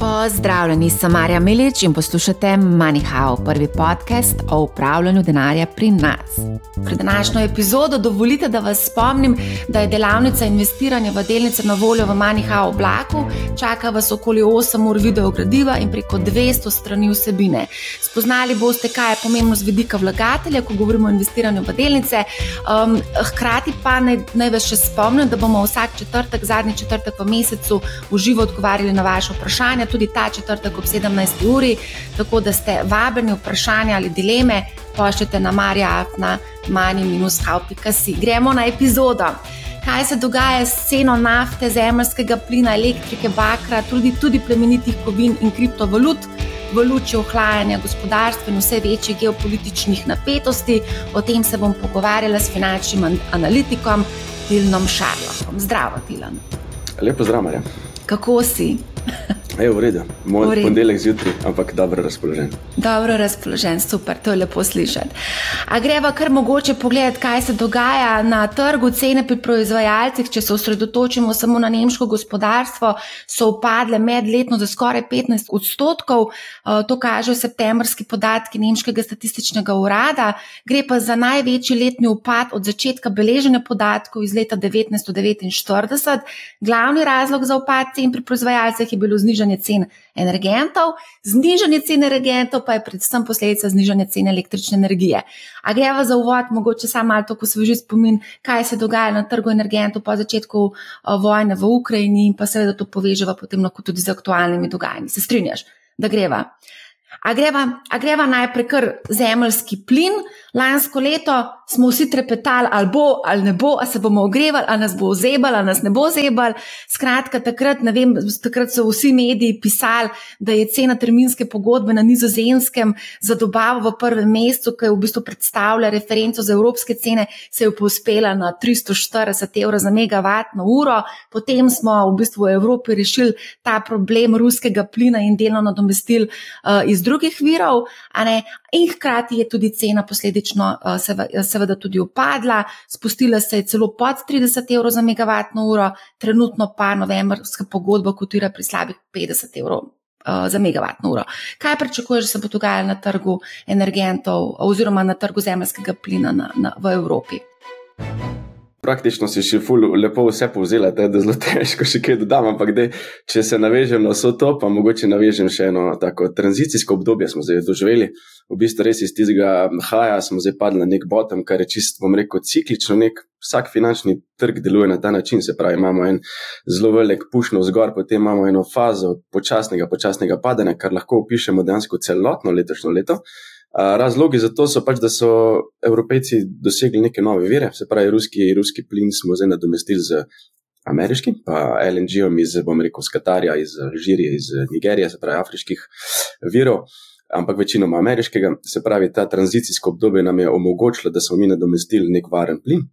Pozdravljeni, sem Marja Milič in poslušate MoneyHow, prvi podcast o upravljanju denarja pri nas. Pred današnjo epizodo dovolite, da vas spomnim, da je delavnica investiranja v delnice na voljo v MoneyHow oblaku. Čaka vas okoli 8 ur video gradiva in preko 200 strani vsebine. Spoznali boste, kaj je pomembno z vidika vlagatelja, ko govorimo o investiranju v delnice. Um, hkrati pa naj, naj vas še spomnim, da bomo vsak četrtek, zadnji četrtek v mesecu, v živo odgovarjali na vaše vprašanja tudi ta četrtek ob 17. uri, tako da ste vabljeni vprašanja ali dileme, pošljite na marjafna mani-haupi.si. Gremo na epizodo. Kaj se dogaja s ceno nafte, zemljskega plina, elektrike, bakra, tudi, tudi plemenitih kovin in kriptovalut v luči ohlajanja gospodarstva in vse večjih geopolitičnih napetosti? O tem se bom pogovarjala s finančnim analitikom Tilnom Šarlohom. Zdravo, Tilan. Lepo zdrav, Marja. Kako si? Je v redu, moj ponedeljek zjutraj, ampak dobro razpoložen. Dobro razpoložen, super, to je lepo slišati. A greva kar mogoče pogledati, kaj se dogaja na trgu, cene pri proizvajalcih, če se osredotočimo samo na nemško gospodarstvo, so upadle medletno za skoraj 15 odstotkov. Eh, to kažejo septembrski podatki nemškega statističnega urada. Gre pa za največji letni upad od začetka beleženja podatkov iz leta 1949. Glavni razlog za upad cen pri proizvajalcih je bilo znižanje znižanje cen energentov, znižanje cen energentov pa je predvsem posledica znižanja cen električne energije. A greva za uvod, mogoče samo malo to, ko se že spomin, kaj se dogaja na trgu energentov po začetku eh, vojne v Ukrajini in pa seveda to poveževa potem lahko tudi z aktualnimi dogajanji. Se strinjaš, da greva? A greva, a greva najprej kar zemljski plin. Lansko leto smo vsi trepetali, ali bo, ali ne bo, ali se bomo ogrevali, ali nas bo zebal, ali nas ne bo zebal. Skratka, takrat, vem, takrat so vsi mediji pisali, da je cena terminske pogodbe na nizozemskem za dobavo v prvem mestu, ki je v bistvu predstavlja referenco za evropske cene, se je povzpela na 340 evrov za megavatno uro. Potem smo v bistvu v Evropi rešili ta problem ruskega plina in delno nadomestili uh, iz drugih virov, in hkrati je tudi cena posledično uh, seveda tudi upadla, spustila se je celo pod 30 evrov za megavatno uro, trenutno pa novembrska pogodba kotira pri slabih 50 evrov. Za megavatno uro. Kaj pričakuješ, da se bo dogajalo na trgu energentov, oziroma na trgu zemljskega plina na, na, v Evropi? Praktično si še lepo vse povzela, da je zelo težko še kaj dodati. Ampak, dej, če se navežem na vse to, pa mogoče navežem še eno tako tranzicijsko obdobje, smo zdaj doživeli. V bistvu res iz tistega haja smo zdaj padli na nek bottom, kar je čist, bom rekel, ciklično. Nek, vsak finančni trg deluje na ta način, se pravi, imamo en zelo velik pušno vzgor, potem imamo eno fazo počasnega, počasnega padanja, kar lahko opišemo dejansko celotno letošnjo leto. Razlogi za to so pač, da so evropejci dosegli neke nove vire, se pravi, ruski, ruski plin smo zdaj nadomestili z ameriškim, pa LNG-om iz, bom rekel, Katarja, iz Alžirije, iz Nigerije, se pravi, afriških virov, ampak večinoma ameriškega. Se pravi, ta tranzicijsko obdobje nam je omogočilo, da smo mi nadomestili nek varen plin,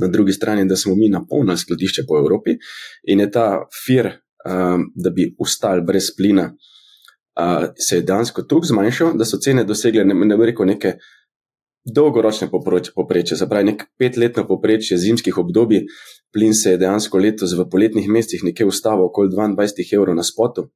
na drugi strani, da smo mi napolnili skladišče po Evropi in je ta fir, um, da bi ustali brez plina se je dejansko tako zmanjšal, da so cene dosegle ne, ne rekel, neke dolgoročne poprečje, se pravi, nek petletno poprečje zimskih obdobij. Plin se je dejansko letos v poletnih mesecih nekje ustavil okoli 22 evrov na spotu,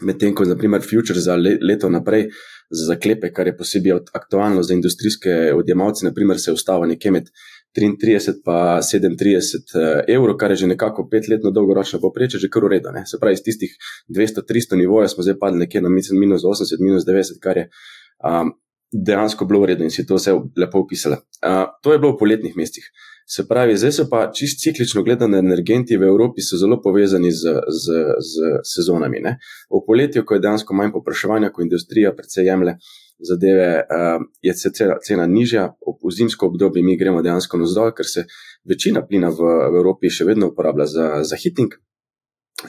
medtem ko naprimer future za leto naprej za zaklepe, kar je posebej aktualno za industrijske odjemalce, naprimer se je ustavil nekje med 33 pa 37 eh, evrov, kar je že nekako petletno dolgoročno poprečje, že kar ureda. Se pravi, iz tistih 200-300 nivojev smo zdaj padli nekje na minus 80, minus 90, kar je um, dejansko bilo ureda in si to vse lepo opisala. Uh, to je bilo v poletnih mestih. Se pravi, zdaj so pa čist ciklično gledane energenti v Evropi zelo povezani z, z, z sezonami. Ne? V poletju, ko je dejansko manj popraševanja, ko industrija predvsej jemlje zadeve, uh, je cena, cena nižja, v zimsko obdobje mi gremo dejansko navzdol, ker se večina plina v, v Evropi še vedno uporablja za, za hiting.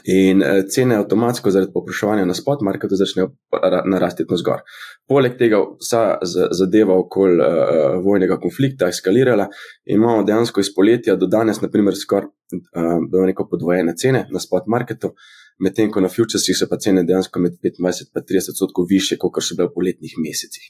In uh, cene avtomatsko zaradi popraševanja na spot marketu začnejo narasti navzgor. Poleg tega vsa zadeva okoli uh, vojnega konflikta eskalirala in imamo dejansko iz poletja do danes, naprimer, skoraj uh, podvojene cene na spot marketu. Medtem ko na futuresih so pa cene dejansko med 25 in 30 odstotkov više, kot so bile v poletnih mesecih.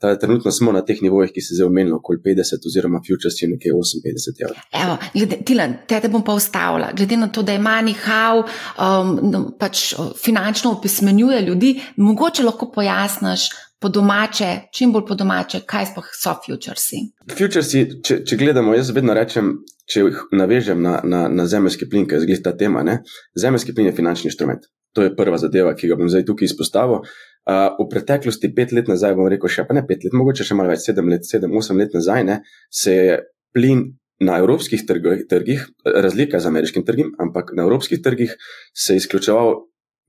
Teda, trenutno smo na teh nivojih, ki se zdaj omenilo, okoli 50, oziroma futuresi nekje 58 evrov. Evo, glede, Tilan, te bom pa ustavila. Glede na to, da je Manihau um, no, pač finančno opismenjuje ljudi, mogoče lahko pojasniš. Po domače, čim bolj po domače, kaj so futuresi? Futuresi, če, če gledamo, jaz vedno rečem, če jih navežem na, na, na zemljski plin, ker je zgled ta tema. Ne? Zemljski plin je finančni inštrument. To je prva zadeva, ki ga bom zdaj tukaj izpostavil. Uh, v preteklosti, pet let nazaj, bom rekel, še pa ne pet let, mogoče še malo več, sedem let, sedem, osem let nazaj, ne, se je plin na evropskih trgih, trgih, razlika z ameriškim trgom, ampak na evropskih trgih se je izključeval,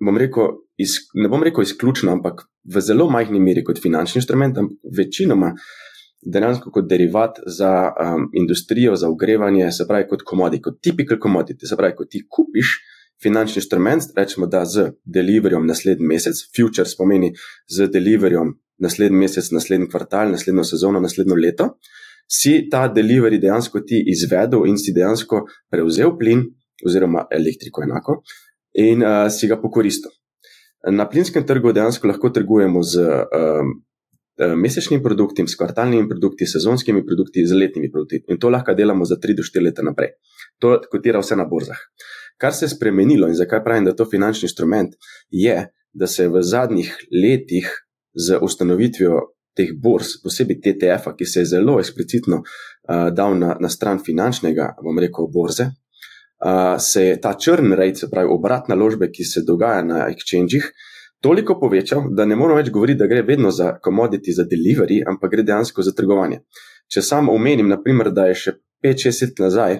bom rekel, iz, ne bom rekel izključno, ampak v zelo majhni meri kot finančni inštrument, ampak večinoma dejansko kot derivat za um, industrijo, za ogrevanje, se pravi kot komodit, kot typical commodity. Se pravi, ko ti kupiš finančni instrument, rečemo, da z deliverjem naslednji mesec, futures pomeni z deliverjem naslednji mesec, naslednji kvartal, naslednjo sezono, naslednjo leto, si ta delivery dejansko ti izvedel in si dejansko prevzel plin oziroma elektriko enako in uh, si ga pokoristil. Na plinskem trgu dejansko lahko trgujemo z um, mesečnimi produkti, s kvartalnimi produkti, sezonskimi produkti, z letnimi produkti. In to lahko delamo za 3 do 4 leta naprej. To kotira vse na borzah. Kar se je spremenilo in zakaj pravim, da je to finančni instrument, je, da se je v zadnjih letih z ustanovitvijo teh borz, posebej TTF-a, ki se je zelo eksplicitno uh, dal na, na stran finančnega, bom rekel, borze, uh, se je ta črn rejt, se pravi obrat naložbe, ki se dogaja na exchange-ih, toliko povečal, da ne moramo več govoriti, da gre vedno za commodity, za delivery, ampak gre dejansko za trgovanje. Če samo omenim, naprimer, da je še 5-6 let nazaj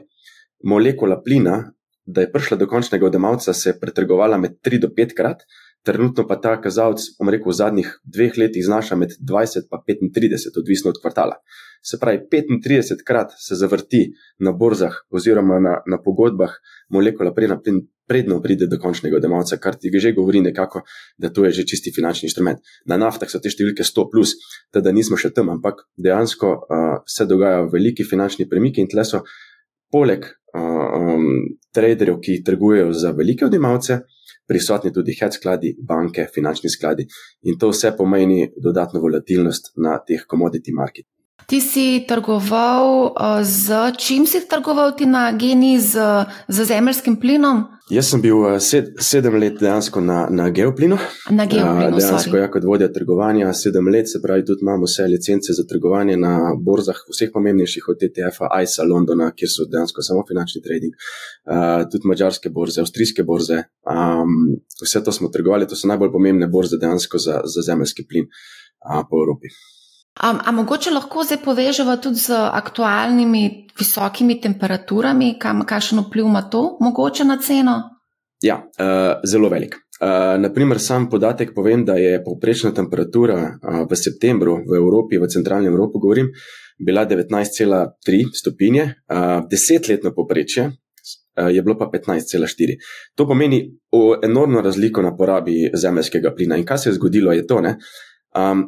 molekula plina, da je prišla do končnega odjemalca, se je pretrgovala med 3 do 5 krat, trenutno pa ta kazalec, bom rekel, v zadnjih dveh letih znaša med 20 in 35, odvisno od kvartala. Se pravi, 35 krat se zavrti na borzah oziroma na, na pogodbah molekula plina, predno pride do končnega odjemalca, kar ti že govori nekako, da to je že čisti finančni inštrument. Na naftah so te številke 100, plus, teda nismo še tam, ampak dejansko uh, se dogajajo veliki finančni premiki in tle so poleg uh, um, traderjev, ki trgujejo za velike odjemalce, prisotni tudi hedge skladi, banke, finančni skladi in to vse pomeni dodatno volatilnost na teh commodity marketih. Ti si trgoval z čim si trgoval ti na geni z, z zemeljskim plinom? Jaz sem bil sed, sedem let dejansko na, na geoplinu. Na geoplinu. Dejansko ja, kot vodja trgovanja sedem let, se pravi, tudi imamo vse licence za trgovanje na borzah, vseh pomembnejših od TTF-a, ISA, Londona, kjer so dejansko samo finančni trading, uh, tudi mačarske borze, avstrijske borze. Um, vse to smo trgovali, to so najbolj pomembne borze dejansko za, za zemeljski plin uh, po Evropi. Um, a mogoče lahko zdaj povežemo tudi z aktualnimi visokimi temperaturami, kam, kakšen vpliv ima to mogoče na ceno? Ja, uh, zelo velik. Uh, naprimer, sam podatek povem, da je povprečna temperatura uh, v septembru v Evropi, v centralni Evropi, govorim, bila 19,3 stopinje, uh, desetletno poprečje uh, je bilo pa 15,4. To pomeni enormno razliko na porabi zemljskega plina. In kaj se je zgodilo, je to, ne? Um,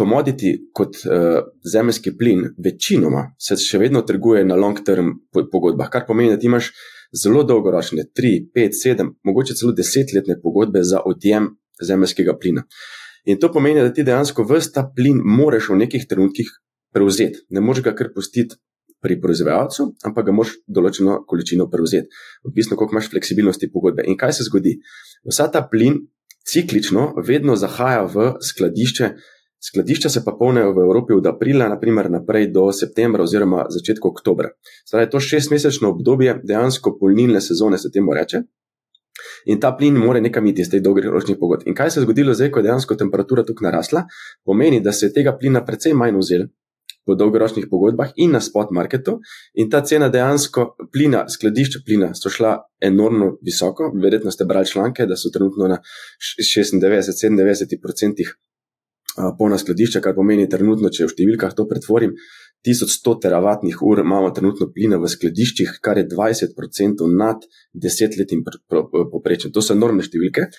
Komoditi kot uh, zemeljski plin, večinoma se še vedno trguje na long-term pogodbah, kar pomeni, da imaš zelo dolgoročne, 3, 5, 7, mogoče celo 10-letne pogodbe za odjem zemeljskega plina. In to pomeni, da ti dejansko vse ta plin moraš v nekih trenutkih prevzeti. Ne moreš ga kar pustiti pri proizvajalcu, ampak ga moraš določeno količino prevzeti, odvisno koliko imaš fleksibilnosti pogodbe. In kaj se zgodi? Vsa ta plin ciklično vedno zahaja v skladišče. Skladišča se pa polnijo v Evropi od aprila naprimer, naprej do septembra oziroma začetka oktobra. Zdaj, to šestmesečno obdobje dejansko polnilne sezone se temu reče. In ta plin mora nekam iti iz teh dolgoročnih pogodb. In kaj se je zgodilo zdaj, ko je dejansko temperatura tukaj narasla? Pomeni, da se je tega plina precej manj vzel po dolgoročnih pogodbah in na spot marketu, in ta cena dejansko plina, skladišča plina, so šla enormno visoko. Verjetno ste brali članke, da so trenutno na 96-97% polna skladišča, kar pomeni trenutno, če v številkah to pretvorim, 1100 teravatnih ur imamo trenutno plina v skladiščih, kar je 20% nad desetletnim poprečjem. To so enormne številke.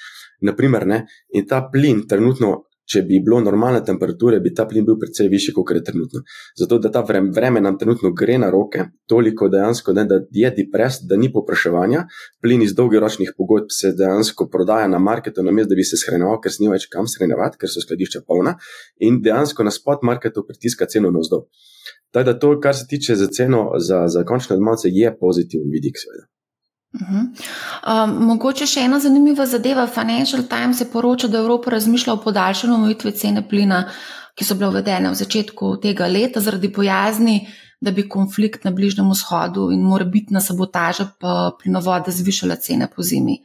Naprimer, ne, in ta plin trenutno, če bi bilo normalne temperature, bi ta plin bil precej višji, kot je trenutno. Zato, da ta vreme, vreme nam trenutno gre na roke, toliko dejansko, ne, da je depres, da ni popraševanja, plin iz dolgoročnih pogodb se dejansko prodaja na marketu, namesto da bi se shranjeval, ker ni več kam shranjevati, ker so skladišča polna in dejansko na spot marketu pritiska ceno navzdol. Tako da to, kar se tiče za ceno za, za končne odmalce, je pozitiven vidik, seveda. Uh -huh. um, mogoče še ena zanimiva zadeva. Financial Times je poročal, da Evropa razmišlja o podaljšanju omejitve cene plina, ki so bile uvedene v začetku tega leta zaradi bojazni, da bi konflikt na Bližnjem vzhodu in morebitna sabotaža plinovoda zvišala cene po zimi.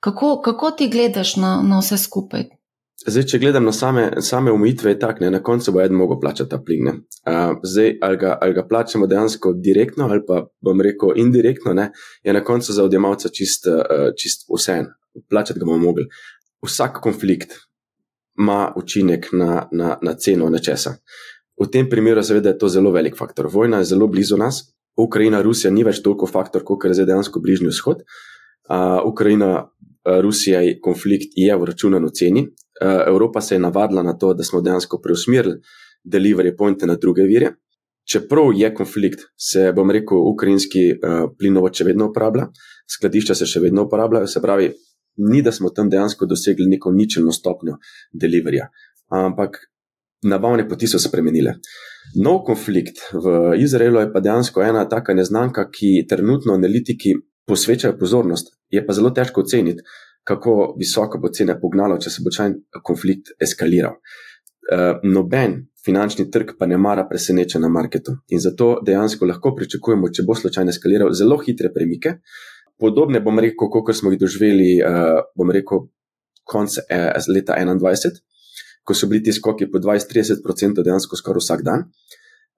Kako, kako ti gledaš na, na vse skupaj? Zdaj, če gledam na same, same omejitve, je tako, na koncu bo eden mogel plačati ta plin. Uh, zdaj, ali ga, ali ga plačamo dejansko direktno, ali pa bom rekel indirektno, ne, je na koncu za odjemalca čist, uh, čist vse en. Plačati ga bomo mogli. Vsak konflikt ima učinek na, na, na ceno nečesa. V tem primeru, seveda, je to zelo velik faktor. Vojna je zelo blizu nas, Ukrajina, Rusija ni več toliko faktor, kot je zdaj dejansko bližnji vzhod. Uh, Ukrajina, Rusija, konflikt je v ceni, Eh, Evropa se je navadila na to, da smo dejansko preusmerili delivery pointe na druge vire. Čeprav je konflikt, se bom rekel, ukrajinski uh, plinovod še vedno uporablja, skladišča se še vedno uporabljajo, se pravi, ni da smo tam dejansko dosegli neko ničelno stopnjo deliverja, ampak nabavne poti so se spremenile. Nov konflikt v Izraelu je pa dejansko ena taka neznanka, ki trenutno analitiki posvečajo pozornost, je pa zelo težko oceniti, kako visoko bo cena pognala, če se bo čaj konflikt eskaliral. Uh, noben finančni trg pa ne mara preseneča na marketu in zato dejansko lahko pričakujemo, če bo slučajno eskaliral, zelo hitre premike. Podobne, bom rekel, kot smo jih doživeli, uh, bom rekel, konc uh, leta 2021, ko so bili ti skoki po 20-30% dejansko skoraj vsak dan.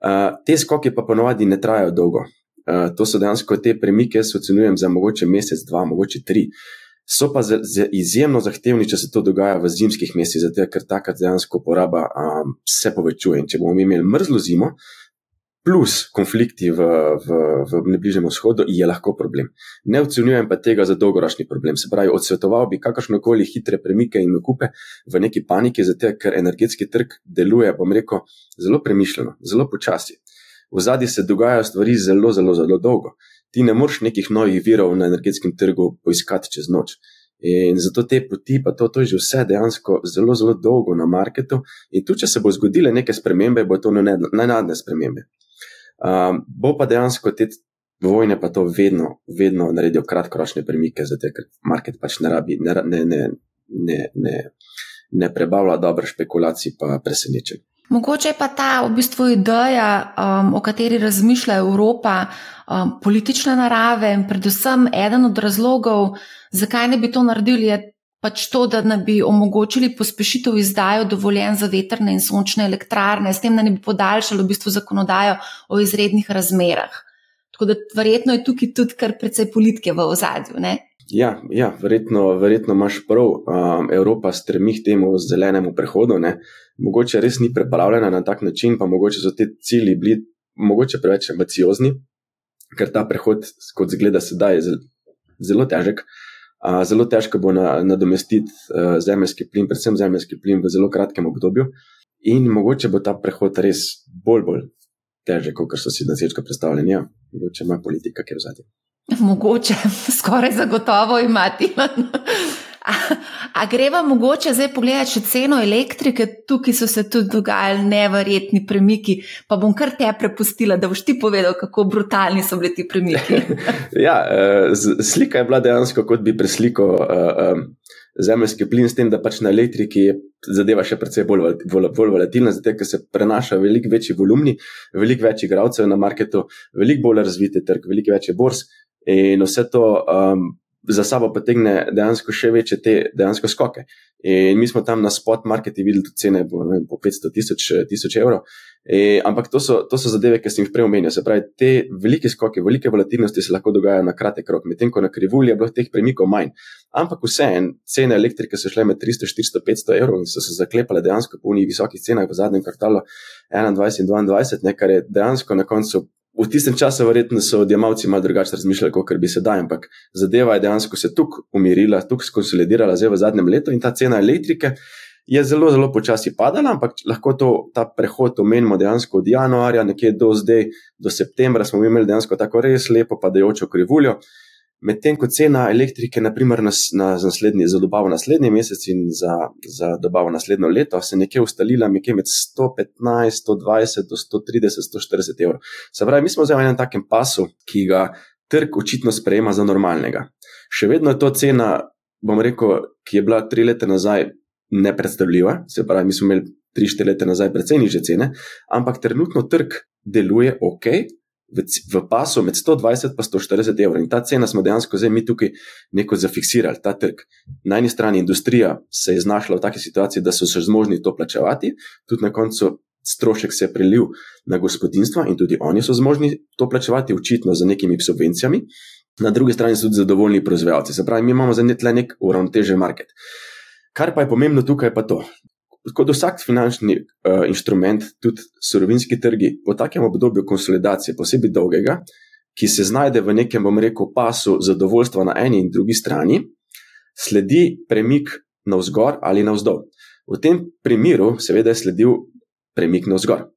Uh, te skoki pa ponovadi ne trajajo dolgo. Uh, to so dejansko te premike, jaz ocenjujem za mogoče mesec, dva, mogoče tri. Uh, so pa z, z izjemno zahtevni, če se to dogaja v zimskih mesecih, zato ker takrat dejansko poraba um, se povečuje. In če bomo imeli mrzlo zimo, plus konflikti v, v, v bližnjem vzhodu, je lahko problem. Ne ocenjujem pa tega za dolgoročni problem. Se pravi, odsvetoval bi kakršnokoli hitre premike in nakupe v neki paniki, zato ker energetski trg deluje, bom rekel, zelo premišljeno, zelo počasi. V zadnji se dogajajo stvari zelo, zelo, zelo dolgo ti ne moreš nekih novih virov na energetskem trgu poiskati čez noč. In zato te poti, pa to, to je že vse dejansko zelo, zelo dolgo na marketu. In tu, če se bo zgodile neke spremembe, bo to najnadne spremembe. Um, bo pa dejansko te vojne pa to vedno, vedno naredijo kratkoročne premike, zato ker market pač ne rabi, ne, ne, ne, ne, ne, ne prebavlja dobro špekulacij, pa presenečenj. Mogoče pa ta v bistvu ideja, um, o kateri razmišlja Evropa, um, politične narave in predvsem eden od razlogov, zakaj ne bi to naredili, je pač to, da ne bi omogočili pospešitev izdajo dovoljen za veterne in sončne elektrarne, s tem, da ne bi podaljšali v bistvu zakonodajo o izrednih razmerah. Tako da verjetno je tukaj tudi kar precej politike v ozadju. Ja, ja verjetno, verjetno imaš prav. Um, Evropa stremi k temu zelenemu prehodu. Ne? Mogoče res ni pripravljena na tak način, pa mogoče so ti cilji bili mogoče preveč ambiciozni, ker ta prehod, kot zgleda sedaj, je zelo težek. Uh, zelo težko bo na, nadomestiti uh, zemljski plin, predvsem zemljski plin v zelo kratkem obdobju. In mogoče bo ta prehod res bolj, bolj težek, kot so si na začetku predstavljali. Ja, mogoče ima politika, ki je v zadnjem. Mogoče, skoraj zagotovo imati. A, a greva mogoče zdaj pogledati še ceno elektrike, tukaj so se tudi dogajali neverjetni premiki, pa bom kar te prepustila, da boš ti povedal, kako brutalni so bili ti premiki. ja, eh, slika je bila dejansko, kot bi preslikal uh, um, zemljski plin, s tem, da pač na elektriki je zadeva še precej bolj, bolj, bolj volatilna, zato ker se prenaša veliko večji volumni, veliko več igralcev na marketu, veliko bolj razvite trg, veliko več je borz. In vse to um, za sabo potegne dejansko še večje te dejansko skoke. In mi smo tam na spot marketu videli tudi cene po, vem, po 500 tisoč, tisoč evrov. In, ampak to so, to so zadeve, ki sem jih prej omenil. Se pravi, te velike skoke, velike volatilnosti se lahko dogajajo na kratek rok, medtem ko na krivulji je bilo teh premikov manj. Ampak vseeno, cene elektrike so šle med 300, 400, 500 evrov in so se zaklepale dejansko po unih visokih cenah v zadnjem kvartalu 21 in 22, ne, kar je dejansko na koncu v tistem času, verjetno so odjemalci malo drugače razmišljali, kot bi se daj, ampak zadeva je dejansko se tukaj umirila, tukaj skonsolidirala, zdaj v zadnjem letu in ta cena elektrike je zelo, zelo počasi padala, ampak lahko to, ta prehod omenimo dejansko od januarja, nekje do zdaj, do septembra, smo imeli dejansko tako res lepo padajočo krivuljo. Medtem ko cena elektrike, naprimer na, na, naslednji, za dobavo naslednji mesec in za, za dobavo naslednjo leto, se je nekje ustalila nekje med 115, 120 do 130, 140 evrov. Se pravi, mi smo zdaj v enem takem pasu, ki ga trg očitno sprejema za normalnega. Še vedno je to cena, bom rekel, ki je bila tri leta nazaj nepredstavljiva, se pravi, mi smo imeli tri, štiri leta nazaj precej niže cene, ampak trenutno trg deluje ok, v, v pasu med 120 in 140 evrov. In ta cena smo dejansko zdaj mi tukaj neko zafiksirali, ta trg. Na eni strani industrija se je znašla v taki situaciji, da so se zmožni to plačevati, tudi na koncu strošek se je prelil na gospodinstva in tudi oni so zmožni to plačevati, očitno z nekimi subvencijami. Na drugi strani so tudi zadovoljni proizvajalci. Se pravi, mi imamo za nek uravnotežen market. Kar pa je pomembno tukaj, je pa to kot vsak finančni uh, inštrument, tudi surovinski trgi, po takem obdobju konsolidacije, posebej dolgega, ki se znajde v nekem, bom rekel, pasu zadovoljstva na eni in drugi strani, sledi premik navzgor ali navzdol. V tem primeru, seveda, je sledil premik navzgor.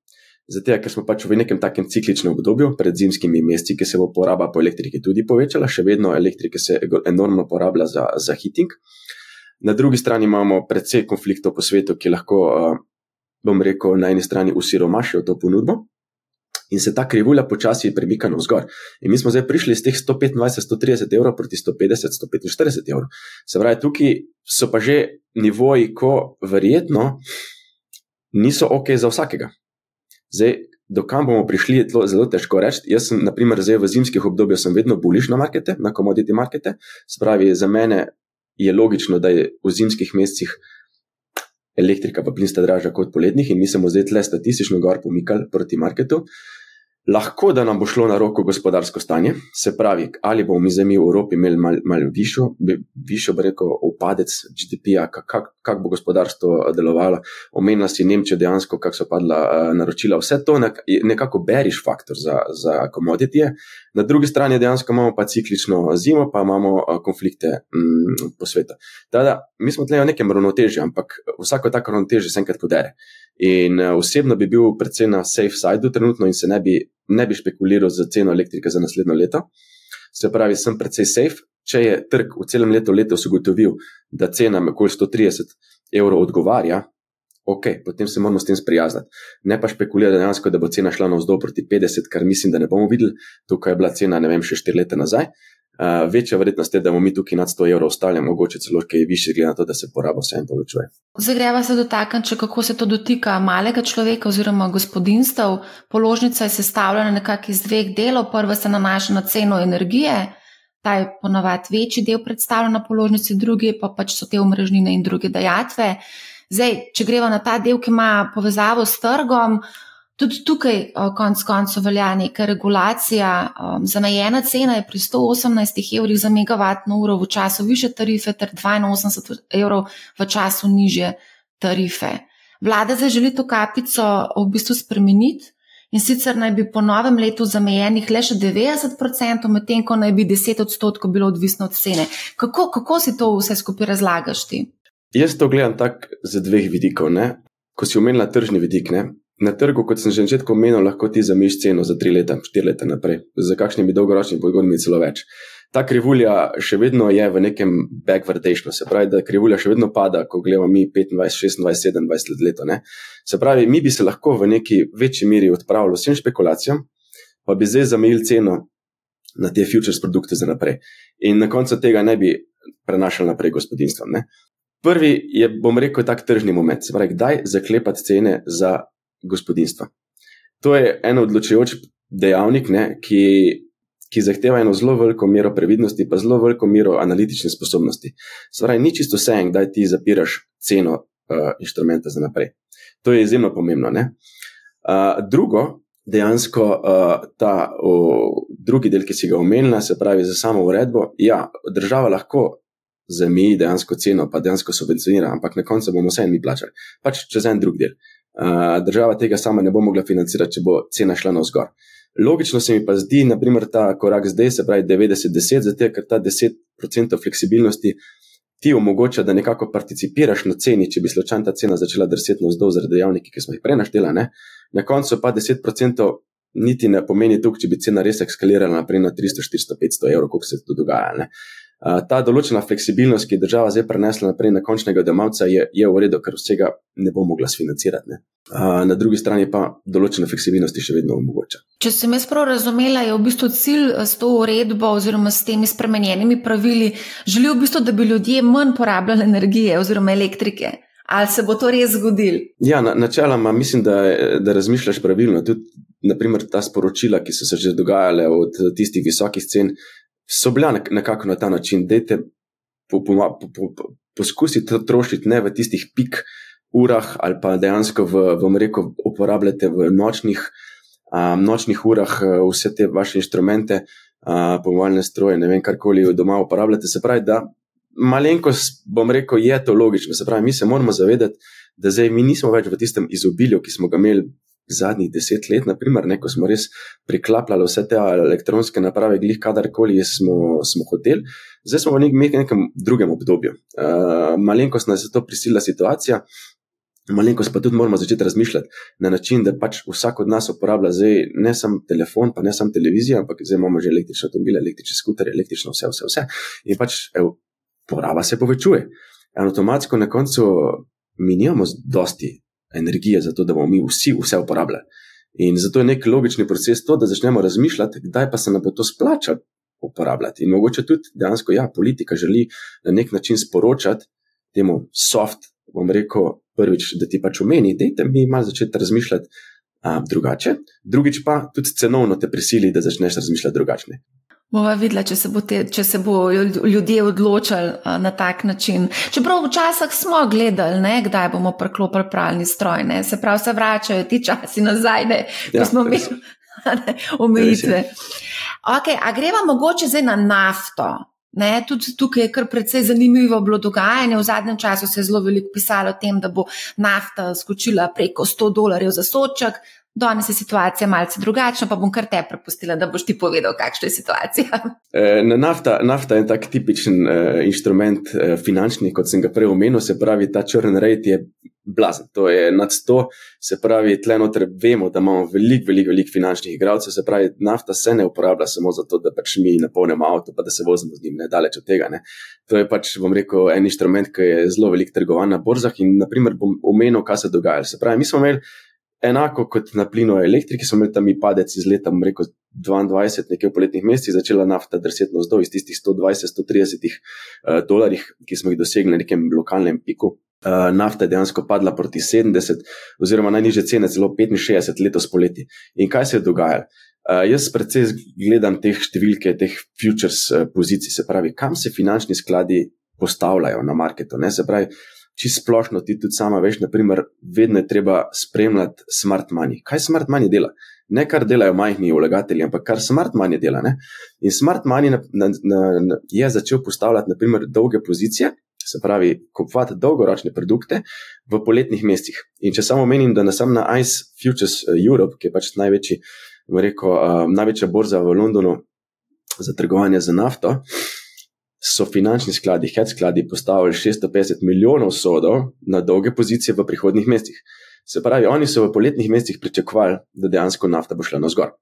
Zato, ker smo pač v nekem takem cikličnem obdobju, pred zimskimi meseci, ki se bo poraba po elektriki tudi povečala, še vedno elektrike se enormno porablja za, za hiting. Uh, Na drugi strani imamo precej konfliktov po svetu, ki lahko, bom rekel, na eni strani usiromašijo to ponudbo in se ta krivulja počasi premika navzgor. In mi smo zdaj prišli iz teh 125-130 evrov proti 150-145 evrov. Se pravi, tukaj so pa že nivoji, ko verjetno niso ok za vsakega. Zdaj, dokam bomo prišli, je zelo težko reči. Jaz sem, naprimer, zdaj v zimskih obdobjih vedno buliš na markete, na komoditi markete. Spravi, za mene je logično, da je v zimskih mesecih elektrika pa plin sta dražja kot poletnih in mi smo zdaj tle statistično gor pomikali proti marketu. Lahko da nam bo šlo na roko gospodarsko stanje, se pravi, ali bomo mi zdaj mi v Evropi imeli malo mal višjo, višjo rekel, upadec GDP-ja, kako kak, bo gospodarstvo delovalo. Omenila si Nemčijo dejansko, kako so padla uh, naročila. Vse to je nekako beriš faktor za, za komoditije. Na drugi strani dejansko imamo pa ciklično zimo, pa imamo uh, konflikte mm, po svetu. Tada, mi smo tle v nekem ravnotežju, ampak vsako tako ravnotežje se enkrat podere. In uh, osebno bi bil predvsem na safe sideu trenutno in se ne bi ne bi špekuliral za ceno elektrike za naslednjo leto. Se pravi, sem precej safe. Če je trg v celem letu letos ugotovil, da cena okoli 130 evrov odgovarja, ok, potem se moramo s tem sprijazniti. Ne pa špekulirati dejansko, da bo cena šla navzdol proti 50, kar mislim, da ne bomo videli. Tukaj je bila cena, ne vem, še 4 leta nazaj. Uh, večja verjetnost je, da bomo mi tukaj nad 100 evrov ostali, mogoče celo kaj više, glede na to, da se poraba vse en povečuje. Zdaj greva se dotakniti, kako se to dotika malega človeka oziroma gospodinstv. Položnica je sestavljena nekako iz dveh delov. Prva se nanaša na ceno energije, ta je ponovadi večji del predstavljen na položnici, drugi pa pač so te omrežnine in druge dajatve. Zdaj, če greva na ta del, ki ima povezavo s trgom. Tudi tukaj, konec koncev, velja neka regulacija. Zamejena cena je pri 118 evrih za megavatno uro v času više tarife, ter 82 evrov v času niže tarife. Vlada zdaj želi to kapico v bistvu spremeniti in sicer naj bi po novem letu zamejenih le še 90%, medtem ko naj bi 10 odstotkov bilo odvisno od cene. Kako, kako si to vse skupaj razlagaš ti? Jaz to gledam tako z dveh vidikov. Ne? Ko si omenila tržni vidik, ne? Na trgu, kot sem že na začetku omenil, lahko ti zamiš ceno za tri leta, štiri leta naprej, za kakšnimi dolgoročnimi pogodbami celo več. Ta krivulja še vedno je v nekem backwardationu, se pravi, da krivulja še vedno pada, ko gledamo mi 25, 26, 27 let. Ne? Se pravi, mi bi se lahko v neki večji meri odpravili vsem špekulacijam, pa bi zdaj zamejili ceno na te futures produkte za naprej. In na koncu tega ne bi prenašali naprej gospodinstvom. Ne? Prvi je, bom rekel, tak tržni moment, se pravi, kdaj zaklepati cene za gospodinstva. To je en odločujoč dejavnik, ne, ki, ki zahteva eno zelo veliko mero previdnosti, pa zelo veliko mero analitične sposobnosti. Spravi, ni čisto vse en, kdaj ti zapiraš ceno uh, inštrumenta za naprej. To je izjemno pomembno. Uh, drugo, dejansko uh, ta uh, drugi del, ki si ga omenila, se pravi za samo uredbo, ja, država lahko. Zameji dejansko ceno, pa dejansko subvencionira, ampak na koncu bomo vse mi plačali. Pač čez en drug del. Država tega sama ne bo mogla financirati, če bo cena šla navzgor. Logično se mi pa zdi, naprimer, ta korak zdaj, se pravi 90-10, zato ker ta 10% fleksibilnosti ti omogoča, da nekako participiraš na ceni, če bi slučajno ta cena začela drseti navzdol zaradi dejavnikov, ki smo jih prej našteli. Na koncu pa 10% niti ne pomeni tukaj, če bi cena res eskalirala naprej na 300, 400, 500 evrov, koliko se to dogaja. Ne? Ta določena fleksibilnost, ki je država zdaj prenesla naprej na končnega domalca, je, je v redu, ker vsega ne bo mogla sfinancirati. Ne? Na drugi strani pa določena fleksibilnost še vedno omogoča. Če sem jaz prav razumela, je v bistvu cilj s to uredbo oziroma s temi spremenjenimi pravili, želijo v bistvu, da bi ljudje manj porabljali energije oziroma elektrike. Ali se bo to res zgodilo? Ja, na, načeloma mislim, da, da razmišljaš pravilno. Tudi naprimer, ta sporočila, ki so se že dogajale od tistih visokih cen, so bila nekako na ta način. Dajte po, po, po, po, poskusiti trošiti ne v tistih pik urah, ali pa dejansko v, v reku uporabljate v nočnih, um, nočnih urah vse te vaše inštrumente, uh, pomalne stroje, ne vem, karkoli doma uporabljate. Se pravi, da malenkost, bom rekel, je to logično. Se pravi, mi se moramo zavedati, da zdaj mi nismo več v tistem izobilju, ki smo ga imeli zadnjih deset let, naprimer, ne, ko smo res priklapljali vse te elektronske naprave, glih kadarkoli smo, smo hoteli. Zdaj smo v nek, nekem drugem obdobju. Uh, malenkost nas je to prisilila situacija. Malenkost pa tudi moramo začeti razmišljati na način, da pač vsak od nas uporablja zdaj ne samo telefon, pa ne samo televizijo, ampak zdaj imamo že električne avtomobile, električne skuterje, električno vse, vse, vse. In pač ev, poraba se povečuje. In avtomatsko na koncu mi nimamo dosti energije za to, da bomo mi vsi vse uporabljali. In zato je nek logični proces to, da začnemo razmišljati, kdaj pa se nam bo to splača uporabljati. In mogoče tudi dejansko, ja, politika želi na nek način sporočati temu soft, bom rekel, prvič, da ti pač omeni, da mi malo začeti razmišljati a, drugače, drugič pa tudi cenovno te prisili, da začneš razmišljati drugače. Bova videla, če se, bo te, če se bo ljudje odločili na tak način. Čeprav včasih smo gledali, ne, kdaj bomo preklopili pravni stroj, ne. se pravi, se vračajo ti časi nazaj, ne, ko ja, smo imeli omejitve. Okay, a greva mogoče zdaj na nafto? Ne, tudi tukaj je kar precej zanimivo bilo dogajanje. V zadnjem času se je zelo veliko pisalo o tem, da bo nafta skočila preko 100 dolarjev za soček, Danes je situacija malce drugačna, pa bom kar te prepustila, da boš ti povedal, kakšna je situacija. E, nafta, nafta je tak tipičen uh, inštrument uh, finančni, kot sem ga prej omenil, se pravi, ta črn rejt je blazen. To je nad 100, se pravi, tle noter vemo, da imamo veliko, veliko, veliko finančnih igralcev, se pravi, nafta se ne uporablja samo zato, da pač mi napolnimo avto, pa da se vozimo z njim, ne daleč od tega. Ne. To je pač, bom rekel, en inštrument, ki je zelo velik trgovan na borzah in, naprimer, bom omenil, kaj se dogaja. Se pravi, mi smo imeli enako kot na plinu elektriki, smo imeli tam padec iz leta, rekel, 22, nekje v poletnih mesecih, začela nafta drseti navzdol iz tistih 120-130 uh, dolarjev, ki smo jih dosegli na nekem lokalnem piku. Uh, nafta je dejansko padla proti 70, oziroma najnižje cene celo 65 letos poleti. In kaj se je dogajalo? Uh, jaz predvsej gledam te številke, teh futures uh, pozicij, se pravi, kam se finančni skladi postavljajo na marketu. Ne? Se pravi, čisto splošno, ti tudi sama veš, naprimer, vedno je treba spremljati smart money. Kaj smart money dela? Ne kar delajo majhni vlagatelji, ampak kar smart money dela. Ne? In smart money na, na, na, na, je začel postavljati, naprimer, dolge pozicije. Se pravi, kupovati dolgoročne produkte v poletnih mesecih. In če samo menim, da sem na ICE Futures eh, Europe, ki je pač največji, rekel, uh, največja borza v Londonu za trgovanje z nafto, uh, so finančni skladi, hedge skladi, postavili 650 milijonov sodov na dolge pozicije v prihodnih mesecih. Se pravi, oni so v poletnih mesecih pričakovali, da dejansko nafta bo šla na zgor.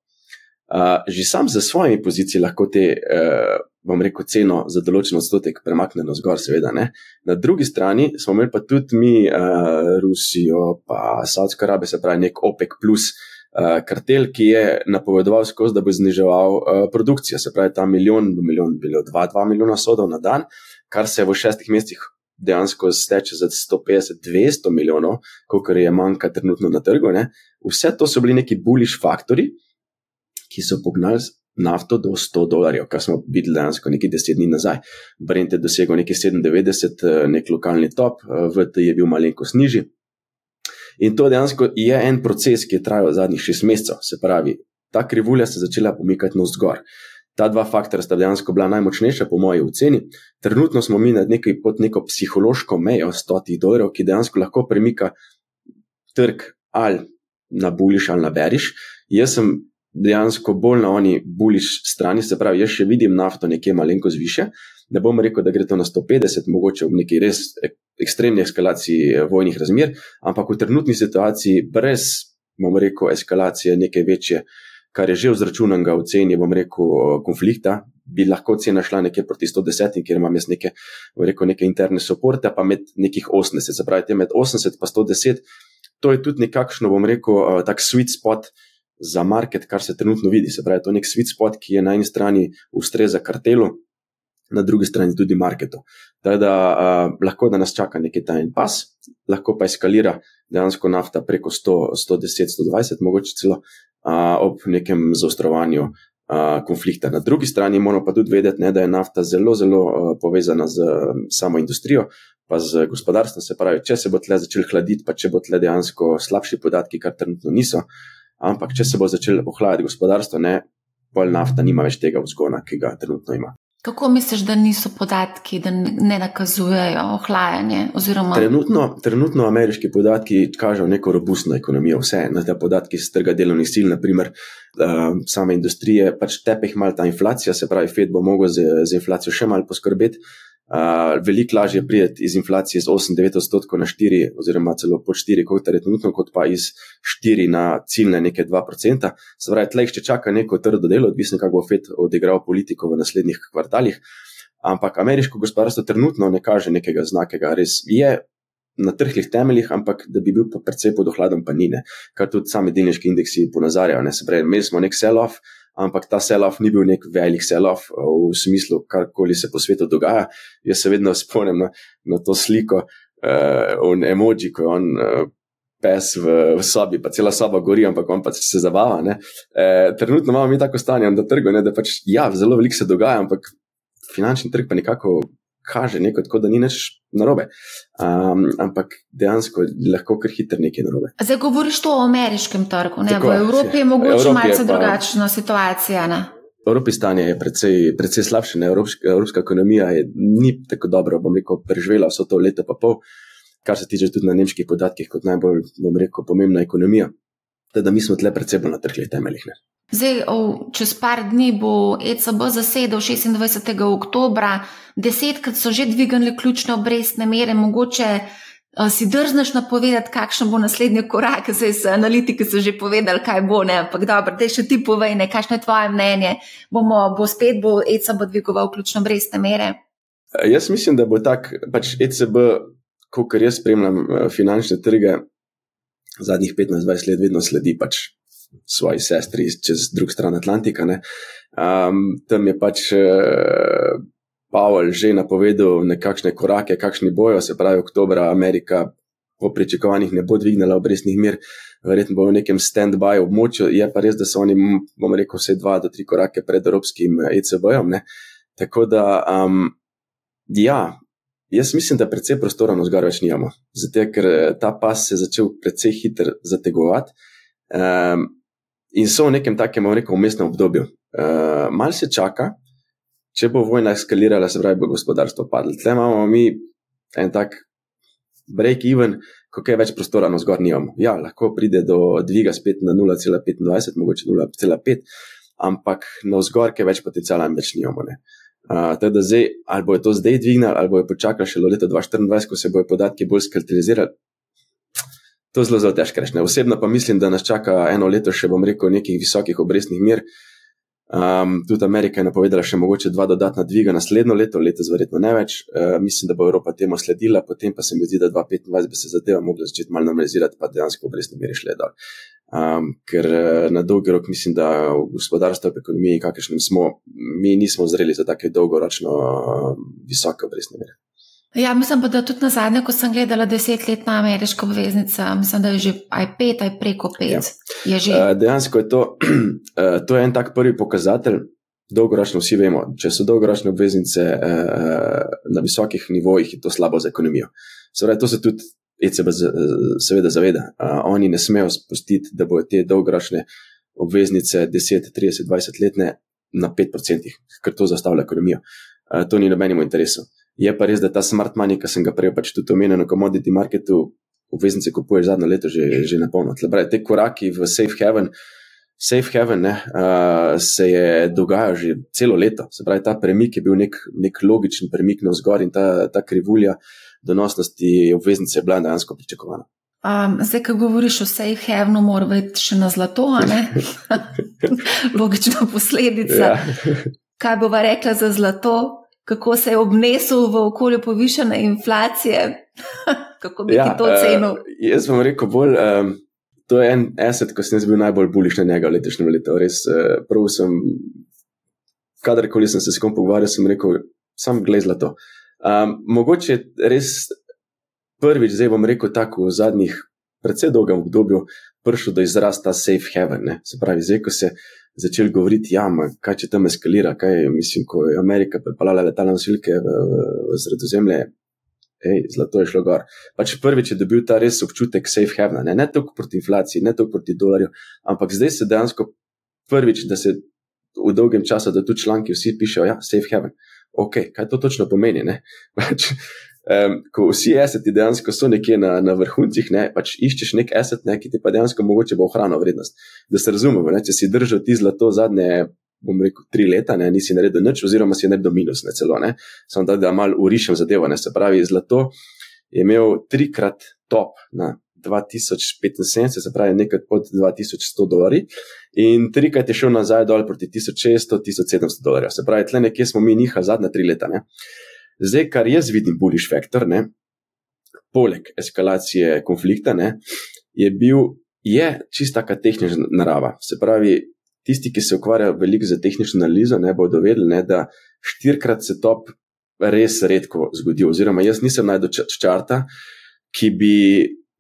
Uh, že sam za svojimi pozicijami lahko te, uh, bom rekel, ceno za določen odstotek premakne na zgor, seveda. Ne? Na drugi strani smo imeli pa tudi mi, uh, Rusijo, pa Saudsko Arabijo, se pravi, nek OPEC, plus, uh, kartel, ki je napovedoval skozi, da bo zniževal uh, produkcijo. Se pravi, ta milijon, milijon, bilo 2-2 milijona sodov na dan, kar se v šestih mesecih dejansko steče za 150-200 milijonov, koliko je manjka trenutno na trgu. Ne? Vse to so bili neki bullish faktori, ki so pognali. Nafto do 100 dolarjev, kar smo videli dejansko nekaj deset dni nazaj. Brent je dosegel nekaj 97, eh, nek lokalni top, VT je bil malenkost nižji, In to dejansko je en proces, ki je trajal zadnjih šest mesecev. Se pravi, ta krivulja se je začela pomikati navzgor. Ta dva faktora sta dejansko bila najmočnejša, po moji oceni. Trenutno smo mi nekaj, pod neko psihološko mejo 100 dolarjev, ki dejansko lahko premika trg ali na buliš ali na beriš. Jaz sem dejansko bolj na oni buliš strani, se pravi, jaz še vidim nafto nekje malenkost više. Ne bom rekel, da gre to na 150, mogoče v neki res ekstremni eskalaciji eh, vojnih razmer, ampak v trenutni situaciji, brez, bom rekel, eskalacije neke večje, kar je že vzračunanga v ceni, bom rekel, konflikta, bi lahko cena šla nekje proti 110, kjer imam jaz neke, rekel, neke interne soporte, pa med nekih 80, se pravi, med 80 in 110. To je tudi nekakšno, bom rekel, uh, tak sweet spot za market, kar se trenutno vidi. Se pravi, to je nek sweet spot, ki je na eni strani ustreza kartelu, na drugi strani tudi marketu. Tako da uh, lahko da nas čaka neki tajni pas, lahko pa eskalira dejansko nafta preko 100, 110, 120, mogoče celo uh, ob nekem zaostrovanju konflikta. Na drugi strani moramo pa tudi vedeti, ne, da je nafta zelo, zelo uh, povezana z um, samo industrijo, pa z gospodarstvom. Se pravi, če se bo tle začel hladiti, pa če bo tle dejansko slabši podatki, kar trenutno niso, ampak če se bo začel ohlajati gospodarstvo, ne, pol nafta nima več tega vzgona, ki ga trenutno ima. Kako misliš, da niso podatki, da ne nakazujejo ohlajanje? Oziroma... Trenutno, trenutno ameriški podatki kažejo neko robustno ekonomijo, vse na te podatki iz trga delovnih sil, naprimer uh, same industrije, pač tepeh malo ta inflacija, se pravi, Fed bo mogel z, z inflacijo še malo poskrbeti. Uh, veliko lažje prideti iz inflacije z 8-9 odstotkov na 4, oziroma celo pod 4, kot je trenutno, kot pa iz 4 na ciljne neke 2%. Se pravi, tleh še čaka neko trdo delo, odvisno kako bo FED odigral politiko v naslednjih kvartalih. Ampak ameriško gospodarstvo trenutno ne kaže nekega znakega, res je na trhlih temeljih, ampak da bi bil pa precej pod ohladom, pa ni, ne. kar tudi sami delniški indeksi ponazarjajo. Se pravi, imeli smo nek sell-off ampak ta sell-off ni bil nek velik sell-off eh, v smislu, karkoli se po svetu dogaja. Jaz se vedno spomnim na, na to sliko, uh, emoji, ko je on. Uh, Pes v, v sobi, pa cela soba gori, ampak on pač se zabava. E, trenutno imamo mi tako stanje na trgu, ne, da pač ja, zelo veliko se dogaja, ampak finančni trg pa nekako kaže neko, tako da ni nič narobe. Um, ampak dejansko je lahko kar hitro nekaj narobe. Zdaj govoriš to o ameriškem trgu, ne? Tako, v Evropi je mogoče malce drugačna situacija. Ne? V Evropi stanje je precej, precej slabše, Evropska, evropska ekonomija je, ni tako dobro, bom rekel, preživela vso to leto pa pol, kar se tiče tudi na nemških podatkih, kot najbolj, bom rekel, pomembna ekonomija. Teda mi smo tle predvsej bolj na trhlih temeljih. Ne. Zdaj, čez par dni bo ECB zasedel 26. oktober, desetkrat so že dvignili ključne obrestne mere, mogoče si drzneš napovedati, kakšen bo naslednji korak. Zdaj, z analitiki so že povedali, kaj bo, ne, ampak dobro, da še ti povej, ne, kakšno je tvoje mnenje. Bomo, bo spet bo ECB dvigoval ključne obrestne mere? Jaz mislim, da bo tak, pač ECB, kot jaz spremljam finančne trge, zadnjih 15-20 let vedno sledi pač svoji sestri čez drug stran Atlantika. Um, tam je pač uh, Pavel že napovedal nekakšne korake, kakšni bojo, se pravi, oktober Amerika po pričakovanjih ne bo dvignila obrestnih mir, verjetno bo v nekem stand-by območju. Je pa res, da so oni, bom rekel, vse dva do tri korake pred Evropskim ECB-jem. Tako da, um, ja. Jaz mislim, da precej prostora na zgor več nimamo, zato ker ta pas se je začel precej hitro zategovati. Um, in so v nekem takem, rekel, umestnem obdobju. Uh, mal se čaka, če bo vojna eskalirala, se pravi, bo gospodarstvo padlo. Tle imamo mi en tak break-even, kako je več prostora na zgor nimamo. Ja, lahko pride do dviga spet na 0,25, mogoče 0,5, ampak na zgor, ki je več potencijala in več nimamo. Uh, zdaj, ali bo to zdaj dvignilo, ali bo počakalo še do leta 2024, ko se bodo podatki bolj skrtalizirali, To je zelo, zelo težko reči. Osebno pa mislim, da nas čaka eno leto še, bom rekel, nekih visokih obrestnih mer. Um, tudi Amerika je napovedala še mogoče dva dodatna dviga naslednjo leto, letos verjetno ne več. Uh, mislim, da bo Evropa temu sledila, potem pa se mi zdi, da 2025 bi se zadeva mogla začeti malo normalizirati, pa dejansko obrestne mere šle dol. Um, ker uh, na dolgi rok mislim, da v gospodarstvu, v ekonomiji, kakršnem smo, mi nismo zreli za take dolgoročno uh, visoke obrestne mere. Ja, mislim pa, da tudi na zadnje, ko sem gledala desetletna ameriška obveznica, mislim, da je že aj pet, aj preko pet. Ja. Je uh, dejansko je to, uh, to je en tak prvi pokazatelj. Dolgoročno vsi vemo, če so dolgoročne obveznice uh, na visokih nivojih, je to slabo za ekonomijo. Seveda, to se tudi ECB seveda zaveda. Uh, oni ne smejo spustiti, da bodo te dolgoročne obveznice 10, 30, 20 letne na 5%, ker to zastavlja ekonomijo. Uh, to ni nobenemu interesu. Je pa res, da ta smart money, ki sem ga prej pač tudi omenil na commodity marketu, obveznice kupuješ zadnjo leto že, že na polno. Te koraki v safe haven Safe Haven ne, uh, se je dogajal že celo leto. Se pravi, ta premik je bil nek, nek logičen premik na vzgor in ta, ta krivulja donosnosti obveznice je bila dejansko pričakovana. Um, zdaj, ko govoriš o safe havenu, mora biti še na zlato, logična posledica. Ja. Kaj bova rekla za zlato, kako se je obnesel v okolju povišene inflacije, kako bi ja, ti to ocenil? Uh, jaz bom rekel bolj. Um, to je en asset, ko sem bil najbolj buliš na njega v letošnjem letu. Res, uh, prav sem, kadarkoli sem se s kom pogovarjal, sem rekel, sam gled zlato. Um, mogoče res prvič, zdaj bom rekel tako, v zadnjih predvsej dolgem obdobju, prišel do izrasta safe haven. Ne? Se pravi, zdaj, ko se začel govoriti, ja, ma, kaj če tam eskalira, kaj mislim, ko je Amerika pripeljala letalne nosilke v, v, sredozemlje, hej, zlato je šlo gor. Pač prvič je dobil ta res občutek safe haven, ne, ne toliko proti inflaciji, ne toliko proti dolarju, ampak zdaj se dejansko prvič, da se v dolgem času, da tu članki vsi pišejo, ja, safe haven. Ok, kaj to točno pomeni? Pač, um, ko vsi aseti dejansko so nekje na, na vrhuncih, ne, pač iščeš nek aset, ne, ki ti pa dejansko mogoče bo ohranil vrednost. Da se razumemo, ne, če si držal ti zlato zadnje bom rekel, tri leta, ne, nisi naredil nič, oziroma si naredil minus, ne celo, ne, samo da, da malo urišem zadevo, ne, se pravi, zlato je imel trikrat top na 2075, se pravi, nekaj pod 2100 dolarji, in trikrat je šel nazaj dol proti 1600-1700 dolarjev, se pravi, tle nekje smo mi njiha zadnja tri leta, ne. Zdaj, kar jaz vidim, bullish factor, ne, poleg eskalacije konflikta, ne, je bil, je čista tehnična narava. Se pravi, tisti, ki se ukvarjajo veliko z tehnično analizo, ne bodo vedeli, ne, da štirikrat se top res redko zgodi. Oziroma, jaz nisem najdel črta, ki bi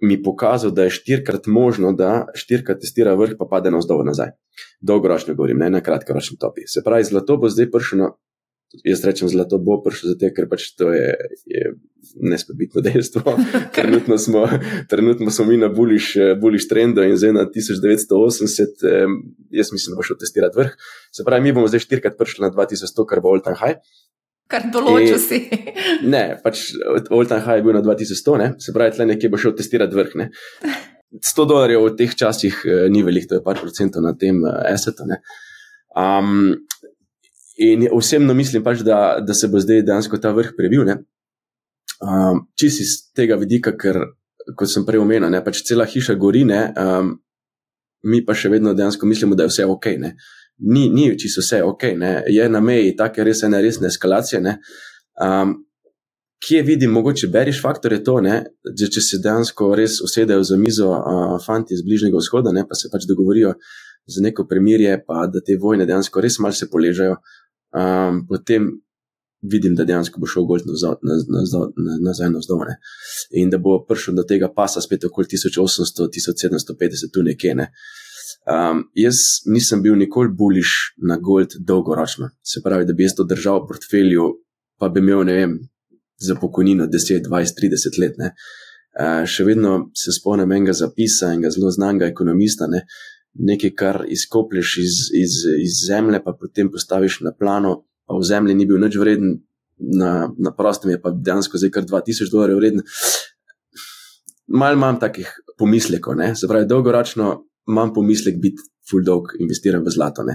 mi pokazal, da je štirikrat možno, da štirikrat testira vrh, pa pade na vzdolj nazaj. Dolgoročno govorim, ne na kratkoročni topi. Se pravi, zlato bo zdaj prišlo jaz rečem, zlato bo prišlo, zato ker pač to je, je nespobitno dejstvo. trenutno, smo, trenutno smo mi na buliš trendu in zdaj na 1980, eh, jaz mislim, da bo šel testirati vrh. Se pravi, mi bomo zdaj štirikrat prišli na 2100, kar bo all time high. Kar določil si. ne, pač all time high je bil na 2100, ne? se pravi, tle nekje bo šel testirati vrh. Ne? 100 dolarjev v teh časih eh, ni veliko, to je par procentov na tem eh, assetu. Um, In osebno mislim, pač, da, da se bo zdaj dejansko ta vrh prebil. Um, Čisi iz tega vidika, ker, kot sem prej omenil, ne, pač cela hiša gori, ne, um, mi pa še vedno dejansko mislimo, da je vse ok. Ne. Ni, ni čisto vse ok, ne. je na meji take res ene resne eskalacije. Um, kje vidim, mogoče beriš faktor je to, ne, da če se dejansko res usedejo za mizo uh, fanti iz Bližnjega vzhoda, ne, pa se pač dogovorijo za neko premirje, pa da te vojne dejansko res malce poležajo um, potem vidim, da dejansko bo šel gold nazaj na vzdolj. In da bo prišel do tega pasa spet okoli 1800-1750, tu nekje. Ne. Um, jaz nisem bil nikoli buliš na gold dolgoročno. Se pravi, da bi jaz to držal v portfelju, pa bi imel, ne vem, za pokojnino 10, 20, 30 let. Ne. Uh, še vedno se spomnim enega zapisa, enega zelo znanga ekonomista, ne, nekaj, kar izkoplješ iz, iz, iz zemlje, pa potem postaviš na plano, pa v zemlji ni bil nič vreden, na, na prostem je pa dejansko zdaj kar 2000 dolarjev vreden. Mal imam takih pomislekov, ne? se pravi, dolgoročno imam pomislek biti full dog investiran v zlato.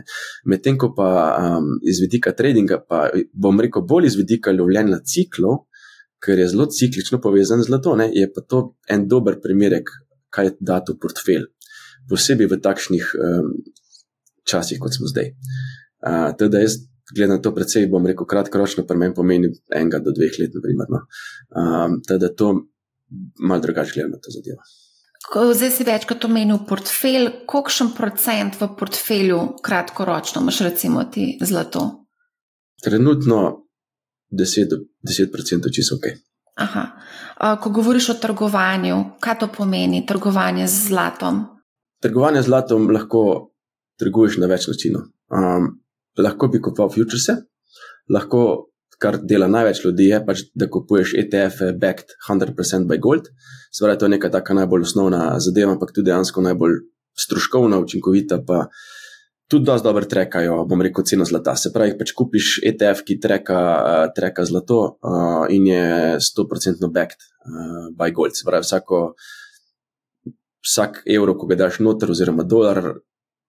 Medtem ko pa um, iz vidika tradinga, pa bom rekel bolj iz vidika lovljenja ciklov, ker je zelo ciklično povezan z zlato, ne? je pa to en dober primerek, kaj je dato portfelj posebej v takšnih um, časih, kot smo zdaj. Uh, teda jaz gledam to predvsej, bom rekel, kratkoročno, pri meni pomeni enega do dveh let, naprimer. No. Um, teda to malo drugače gledam na to zadevo. Ko zdaj si večkrat omenil portfelj, kolikšen procent v portfelju kratkoročno imaš, recimo, ti zlato? Trenutno 10%, 10 čisto ok. Aha. Ko govoriš o trgovanju, kaj to pomeni, trgovanje z zlatom? Trgovanje z zlatom lahko trguješ na več načinov. Um, lahko bi kupoval futures, lahko, kar dela največ ljudi, je pač, da kupuješ ETF-e, backed 100% by gold. Sveda je to neka taka najbolj osnovna zadeva, ampak tudi dejansko najbolj stroškovna, učinkovita, pa tudi dosti dobro trekajo, bom rekel, ceno zlata. Se pravi, pač kupiš ETF, ki treka, uh, treka zlato uh, in je 100% backed uh, by gold. Se pravi, vsako vsak evro, ko ga daš noter, oziroma dolar,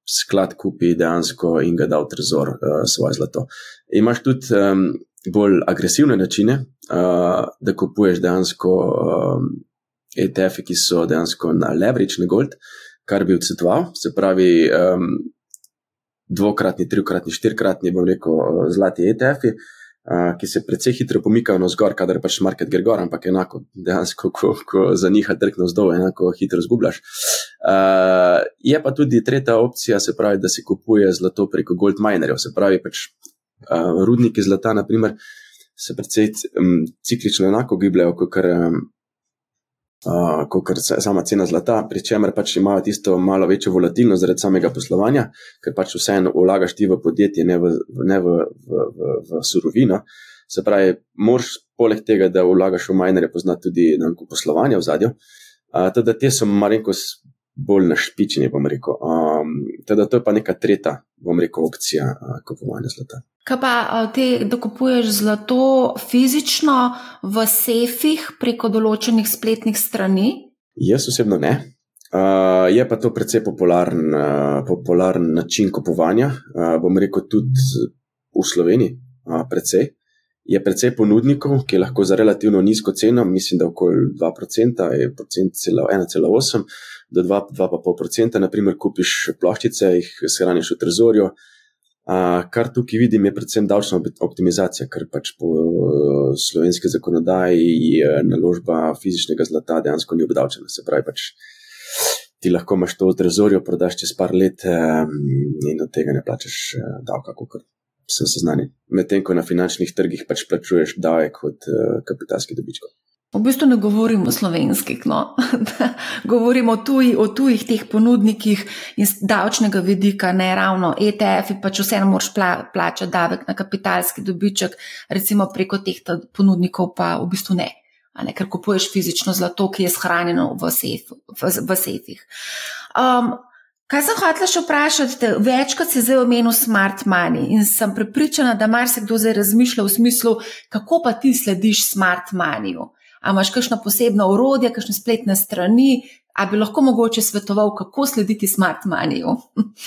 sklad kupi dejansko in ga da v trezor uh, svoje zlato. Imaš tudi um, bolj agresivne načine, uh, da kupuješ dejansko um, ETF-e, ki so dejansko na leverage, na gold, kar bi odsvetoval, se pravi. Um, Dvokratni, trikratni, štirikratni, bom rekel, zlati Ki se precej hitro pomikajo na zgor, kadar pač market gre gor, ampak enako, dejansko, ko, ko za njih trg na vzdolj, enako hitro zgubljaš. Uh, je pa tudi tretja opcija, se pravi, da se kupuje zlato preko gold minerjev, se pravi, pač uh, rudniki zlata, naprimer, se precej um, ciklično enako gibljajo, kot kar. Um, Uh, kot sama cena zlata, pri čemer pač imajo tisto malo večjo volatilnost zaradi samega poslovanja, ker pač vseeno vlagaš ti v podjetje, ne v, ne v, v, v, v surovino. Se pravi, moraš poleg tega, da vlagaš v minerje, poznati tudi poslovanje v zadju. Uh, teda te so malenkost bolj našpičeni, bom rekel. Um, teda to je pa neka tretja, bom rekel, opcija uh, kupovanja zlata. Kaj pa ti dokupuješ zlato fizično v sefih preko določenih spletnih strani? Jaz osebno ne. Uh, je pa to precej popularen, uh, popularen način kupovanja, uh, bom rekel, tudi v Sloveniji. Uh, precej. Je precej ponudnikov, ki lahko za relativno nizko ceno, mislim, da okoli 2%, je procent 1,8 do 2,5%, naprimer, kupiš ploščice, jih shraniš v trezorju. Uh, kar tukaj vidim, je predvsem davčna optimizacija, ker pač po uh, slovenski zakonodaji naložba fizičnega zlata dejansko ni obdavčena. Se pravi, pač ti lahko imaš to v trezorju, prodaš čez par let um, in od tega ne plačeš uh, davka, kot sem seznanjen. Medtem ko na finančnih trgih pač plačuješ davek kot uh, kapitalski dobiček. V bistvu ne govorimo slovenski, no? govorimo tuji, o tujih teh ponudnikih iz davčnega vidika, ne ravno ETF-ji, pač vseeno moraš pla, plačati davek na kapitalski dobiček, recimo preko teh ponudnikov pa v bistvu ne. ne ker kupuješ fizično zlato, ki je shranjeno v, sefih. Um, kaj sem hotel še vprašati? Večkrat si zdaj omenil smart money in sem prepričana, da marsikdo zdaj razmišlja v smislu, kako pa ti slediš smart moneyju. A imaš kakšno posebno urodje, kakšne spletne strani, a bi lahko mogoče svetoval, kako slediti smart moneyju?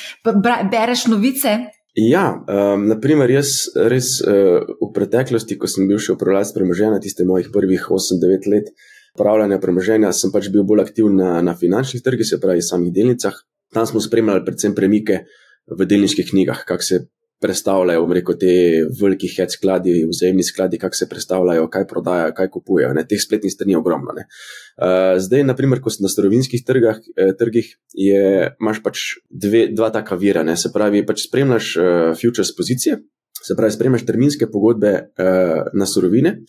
Bereš novice? Ja, um, naprimer, jaz res uh, v preteklosti, ko sem bil še upravljalec premoženja, tiste mojih prvih 8-9 let upravljanja premoženja, sem pač bil bolj aktiven na, na finančnih trgih, se pravi, samih delnicah. Tam smo spremljali predvsem premike v delniških knjigah, kako se predstavljajo, rekel, te veliki hedge skladi, vzajemni skladi, kako se predstavljajo, kaj prodajajo, kaj kupujejo. Ne? Teh spletnih strani je ogromno. Uh, zdaj, naprimer, ko si na starovinskih trgah, eh, trgih, je, imaš pač dve, dva taka vira. Ne? Se pravi, pač spremljaš uh, futures pozicije, se pravi, spremljaš terminske pogodbe uh, na surovine.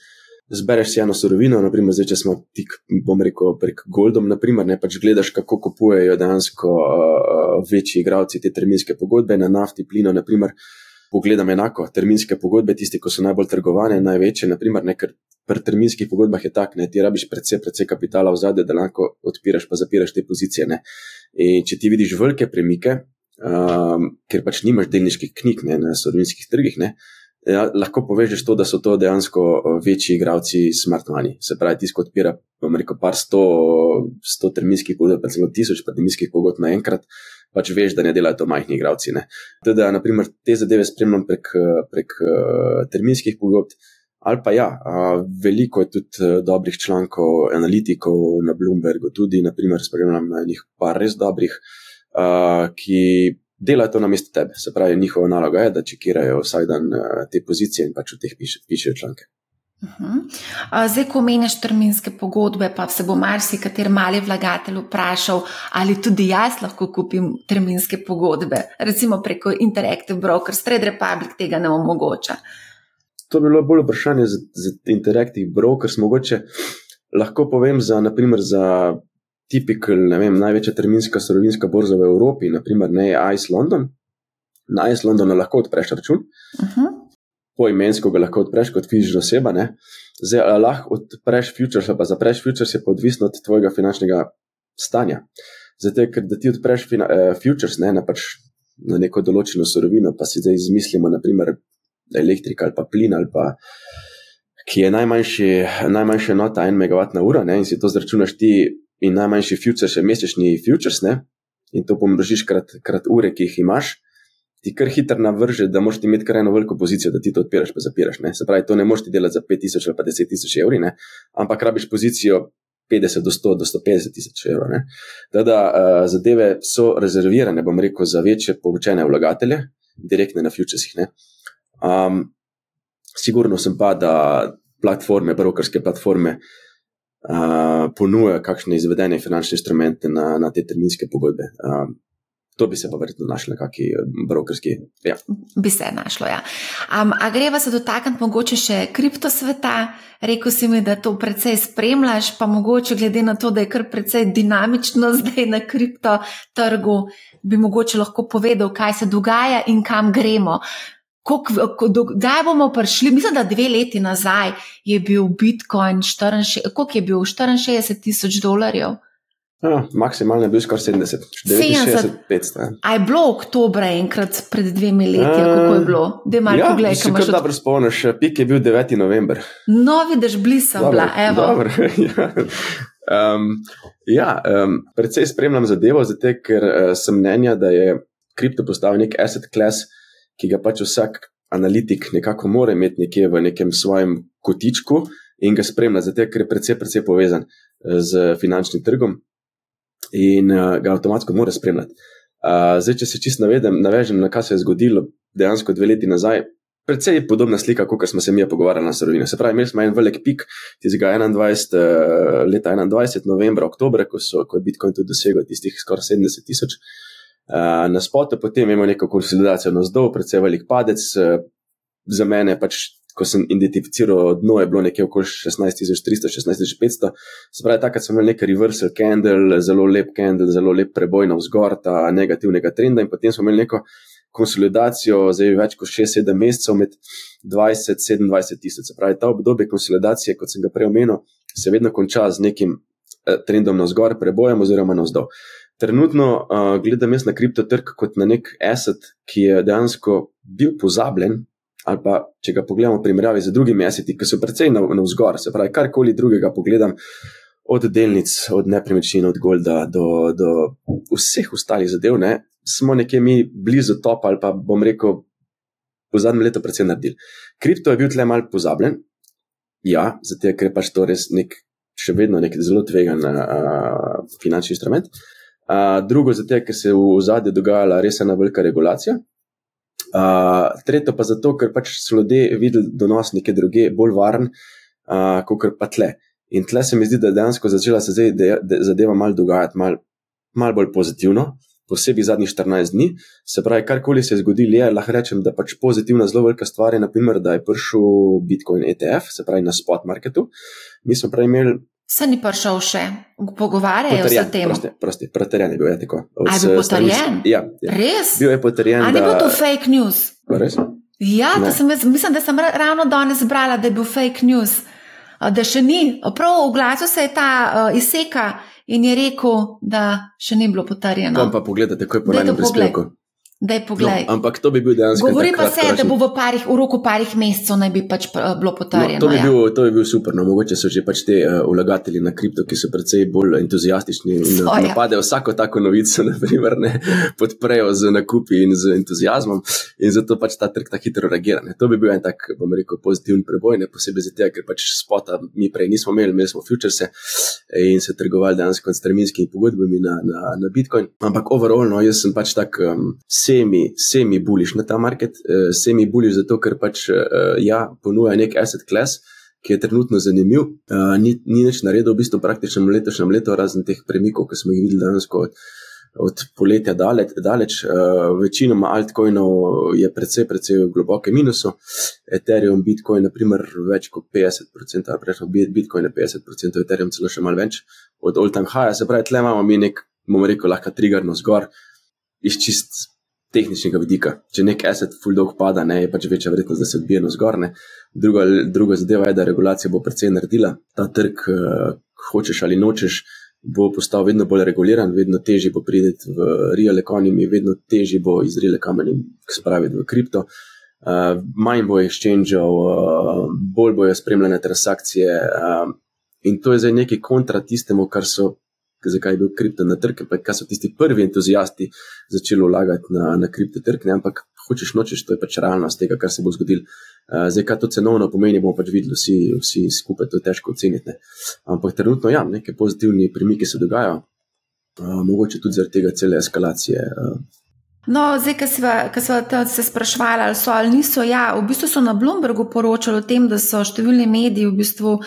Zbereš si eno surovino, naprimer, zdaj, če smo tik, bom rekel, prek Goldom, naprimer, ne pač gledaš, kako kupujejo dejansko uh, večji igravci te terminske pogodbe na nafti, plino, naprimer, uh, pogledam enako, terminske pogodbe, tiste, ki so najbolj trgovane, največje, naprimer, ne, ker pri terminskih pogodbah je tako, ne, ti rabiš predvsej, predvsej kapitala v zadnje, da lahko odpiraš pa zapiraš te pozicije. Ne. In če ti vidiš velike premike, um, ker pač nimaš delniških knjig ne, na terminskih trgih, ne, ja, lahko povežeš to, da so to dejansko uh, večji igravci smart money. Se pravi, tisto odpira, bom rekel, par sto, sto terminskih pogodb, pa celo tisoč terminskih pogodb naenkrat pač veš, da ne delajo to majhni igravci. Teda, naprimer, te zadeve spremljam prek, prek uh, terminskih pogodb. Ali pa ja, uh, veliko je tudi uh, dobrih člankov, analitikov na Bloombergu, tudi, naprimer, spremljam njih par res dobrih, uh, ki delajo to na mestu tebe. Se pravi, njihova naloga je, da čekirajo vsak dan uh, te pozicije in pač v teh pišejo piše članke. Uhum. Zdaj, ko meniš terminske pogodbe, pa se bo marsikateri mali vlagatelj vprašal, ali tudi jaz lahko kupim terminske pogodbe, recimo preko Interactive Brokers, Trade Republic tega ne omogoča. To bi bilo bolj vprašanje za, za Interactive Brokers. Mogoče lahko povem za, naprimer, za tipikal, ne vem, največja terminska sorovinska borza v Evropi, naprimer ne Ice London. Na Ice Londonu lahko odpreš račun. Uhum poimensko ga lahko odpreš kot fizična oseba. Ne? Zdaj, ali lahko odpreš futures ali pa zapreš futures, je pa odvisno od tvojega finančnega stanja. Zato, ker da ti odpreš fina, uh, futures ne, na, pač, na neko določeno surovino, pa si zdaj izmislimo, naprimer, elektrika ali pa plin ali pa. Ki je najmanjši, najmanjša nota 1 MWh, in si to zračunaš ti, in najmanjši futures mesečni futures, ne? in to pomnožiš krat, krat ure, ki jih imaš, ti kar hitro navrže, da moraš imeti kar eno veliko pozicijo, da ti to odpiraš, pa zapiraš. Ne? Se pravi, to ne moš ti delati za 5000 ali pa 10.000 evrov, ampak rabiš pozicijo 50 do 100 do 150 tisoč evrov. Teda uh, zadeve so rezervirane, bom rekel, za večje poučene vlagatelje, direktne na futuresih. Um, sigurno sem pa, da platforme, brokerske platforme. Uh, ponuja kakšne izvedene finančne instrumente na, na te terminske pogodbe. Uh, To bi se pa verjetno našlo, kakšni eh, brokerski. Ja. Bi se našlo, ja. Um, a greva se dotakniti mogoče še kriptosveta? Rekl si mi, da to precej spremljaš, pa mogoče glede na to, da je kar precej dinamično zdaj na kripto trgu, bi mogoče lahko povedal, kaj se dogaja in kam gremo. Kdaj bomo prišli? Mislim, da dve leti nazaj je bil Bitcoin, koliko je bil 64 tisoč dolarjev. Ja, maksimalno je bil skoraj 70, 69, 500. A je bilo oktober enkrat pred dvemi leti, uh, kako je bilo? Da malo ja, pogledaj, kaj imaš. Se dobro spomniš, pik je bil 9. november. No, vidiš, blizu bila, evo. Dobro, ja. Um, ja, um, predvsej spremljam zadevo, zato ker uh, sem mnenja, da je kripto postal nek asset class, ki ga pač vsak analitik nekako mora imeti nekje v nekem svojem kotičku in ga spremlja, zato ker je predvsej, predvsej povezan z finančnim trgom in uh, ga avtomatsko mora spremljati. Uh, zdaj, če se čist navedem, navežem, na kaj se je zgodilo dejansko dve leti nazaj. Predvsej je podobna slika, kot smo se mi pogovarjali na Sorovini. Se pravi, imeli smo en velik pik, tistega 21, uh, leta 21, novembra, oktober, ko, ko je Bitcoin tudi dosegel tistih skoraj 70 tisoč. Uh, na spotu, potem imamo neko konsolidacijo na zdol, predvsej velik padec. Uh, za mene pač ko sem identificiral dno, je bilo nekje okoli 16.300, 16.500. Se pravi, takrat sem imel nekaj reversal candle, zelo lep candle, zelo lep preboj na vzgor ta negativnega trenda, in potem smo imeli neko konsolidacijo, zdaj več kot 6-7 mesecev med 20-27 tisoč. Se pravi, ta obdobje konsolidacije, kot sem ga prej omenil, se vedno konča z nekim eh, trendom na vzgor, prebojem oziroma na vzdolj. Trenutno uh, gledam jaz na kriptotrg kot na nek asset, ki je dejansko bil pozabljen, ali pa če ga pogledamo v primerjavi z drugimi aseti, ki so precej na, na vzgor, se pravi, karkoli drugega pogledam, od delnic, od nepremičnin, od Golda do, do vseh ostalih zadev, ne, smo nekje mi blizu top ali pa bom rekel, v zadnjem letu predvsem naredili. Kripto je bil tle mal pozabljen, ja, zato ker je pač to res nek, še vedno nek zelo tvegan uh, finančni instrument. Uh, drugo, zato ker se v zadnje dogajala res ena velika regulacija, Uh, tretje pa zato, ker pač so ljudje videli donos neke druge, bolj varen, uh, kot pa tle. In tle se mi zdi, da je dejansko začela se zdaj de, de, zadeva mal dogajati, mal, mal bolj pozitivno, posebej zadnjih 14 dni. Se pravi, karkoli se je zgodilo, je lahko rečem, da pač pozitivna zelo velika stvar je, naprimer, da je prišel Bitcoin ETF, se pravi na spot marketu. Mi smo prej imeli Se ni prišel še, pogovarjajo se o tem. Prosti, prosti, preterjen je bil, je tako. Ali je bil potrjen? Ja, ja. Res? Bil je potrjen. Ali da... je bil to fake news? Res? Ja, sem, mislim, da sem ravno danes brala, da je bil fake news. Da še ni. Prav v glasu se je ta uh, izseka in je rekel, da še ni bilo potrjeno. Tam pa pogledate, kako je po enem prispevku. Da je pogled. No, ampak to bi bil dejansko. Govori pa se, da bo v, parih, v roku parih mesecev naj bi pač eh, bilo potrjeno. No, to, bi ja. bil, to bi bil super. No, mogoče so že pač te uh, vlagatelji na kripto, ki so precej bolj entuzijastični in so, napadejo ja. vsako tako novico, naprimer, ne, podprejo z nakupi in z entuzijazmom in zato pač ta trg tako hitro reagira. Ne. To bi bil en tak, bom rekel, pozitiven preboj, ne posebej zato, ker pač spota mi prej nismo imeli, imeli smo futurese in se trgovali dejansko s terminskimi pogodbami na, na, na Bitcoin. Ampak overall, no, jaz sem pač tak. Um, semi, semi bullish na ta market, uh, semi bullish zato, ker pač uh, ja, ponuja nek asset class, ki je trenutno zanimiv. Uh, ni, ni nič naredil v bistvu praktično letošnjem letu, razen teh premikov, ki smo jih videli danes od, od poletja daleč. daleč. Uh, večinoma altcoinov je precej, precej v globokem minusu. Ethereum, Bitcoin, naprimer, več kot 50%, ali prejšnjo Bitcoin je 50%, Ethereum celo še malo več od all-time high. Se pravi, tle imamo mi nek, bomo rekel, lahko triggerno zgor. Iz čist tehničnega vidika. Če nek asset full dog pada, ne, je pač večja verjetnost, da se odbije na zgorne. Druga, druga zadeva je, da regulacija bo precej naredila. Ta trg, uh, hočeš ali nočeš, bo postal vedno bolj reguliran, vedno težje bo priti v real economy, vedno težje bo iz real economy spraviti v kripto. Uh, manj bo exchangeov, uh, bolj bojo spremljene transakcije, uh, in to je zdaj neki kontra tistemu, kar so zakaj je bil kripto na trg, pa kaj so tisti prvi entuzijasti začeli vlagati na, na kripto trg. Ne? Ampak hočeš nočeš, to je pač realnost tega, kar se bo zgodilo. Uh, zdaj, kaj to cenovno pomeni, bomo pač videli, vsi, vsi skupaj to je težko oceniti. Ampak trenutno, ja, neke pozitivni premiki se dogajajo, uh, mogoče tudi zaradi tega cele eskalacije. No, zdaj, ki smo se sprašvali, ali so ali niso. Ja, v bistvu so na Bloombergu poročali o tem, da so številni mediji v bistvu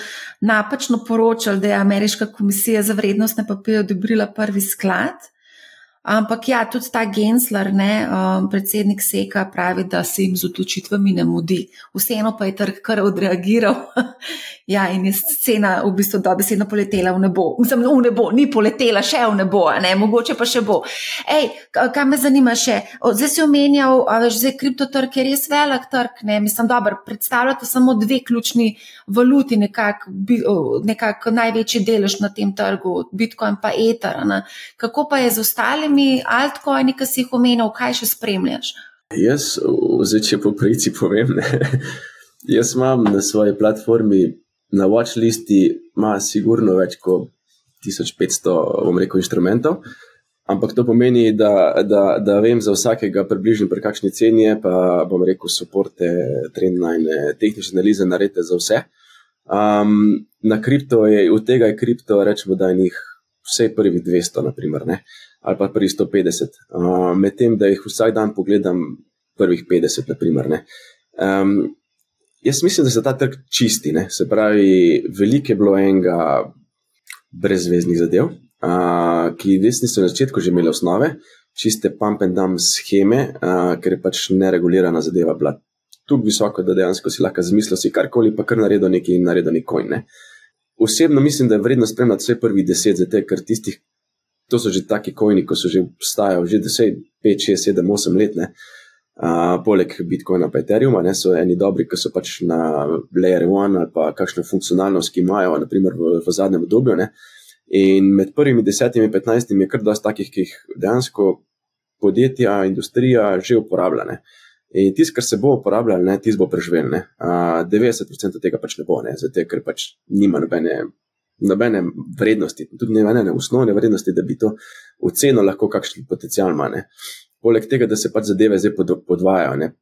napačno poročali, da je Ameriška komisija za vrednostne papirje odobrila prvi sklad. Ampak ja, tudi ta Gensler, ne, um, predsednik Seka, pravi, da se jim z odločitvami ne mudi. Vseeno pa je trg kar odreagiral. ja, in je cena v bistvu dobesedno poletela v nebo. Mislim, v nebo, ni poletela še v nebo, ne, mogoče pa še bo. Ej, kaj me zanima še? Zdaj si omenjal, zdaj kriptotrg je res velik trg, ne, mislim, dobro, predstavljate samo dve ključni valuti, nekako nekak največji delež na tem trgu, Bitcoin pa Ether. Ne. Kako pa je z ostalimi? Temi altcoini, ki si jih omenil, kaj še spremljaš? Jaz, zdaj, če po pravici povem, ne, jaz imam na svoji platformi na watchlisti, ima sigurno več kot 1500, bom rekel, inštrumentov. Ampak to pomeni, da, da, da vem za vsakega približno, pri kakšni ceni je, pa bom rekel, suporte, trendline, tehnične analize, naredite za vse. Um, na kripto je, od tega je kripto, rečemo, da je njih vse prvih 200, naprimer. Ne? Ali pa pri 150. Uh, Medtem, da jih vsak dan pogledam, prvih 50, naprimer. Um, jaz mislim, da se ta trg čisti, ne? se pravi, veliko je bilo enega brezveznih zadev, uh, ki res niso na začetku že imeli osnove, čiste pump and dump scheme, uh, ker je pač neregulirana zadeva bila. Tu visoko, da dejansko si lahko zamislil, si karkoli, pa kar naredil neki in naredil neki. Ne? Osebno mislim, da je vredno spremljati vse prvih deset, zato ker tistih, to so že taki kojni, ki so že obstajali, že 10, 5, 6, 7, 8 let. Ne. Uh, poleg Bitcoina in Ethereuma, ne, so eni dobri, ki so pač na Layer 1 ali pa kakšno funkcionalnost, ki imajo, naprimer v, v zadnjem obdobju. Ne. In med prvimi desetimi petnajstimi je kar dosti takih, ki jih dejansko podjetja, industrija že uporablja. In tisto, kar se bo uporabljalo, tisto bo preživel. Uh, 90% tega pač ne bo, ne, zato ker pač nima nobene nobene vrednosti, tudi ne ene osnovne vrednosti, da bi to oceno lahko kakšen potencial ima. Poleg tega, da se pač zadeve zdaj pod, podvajajo. Ne,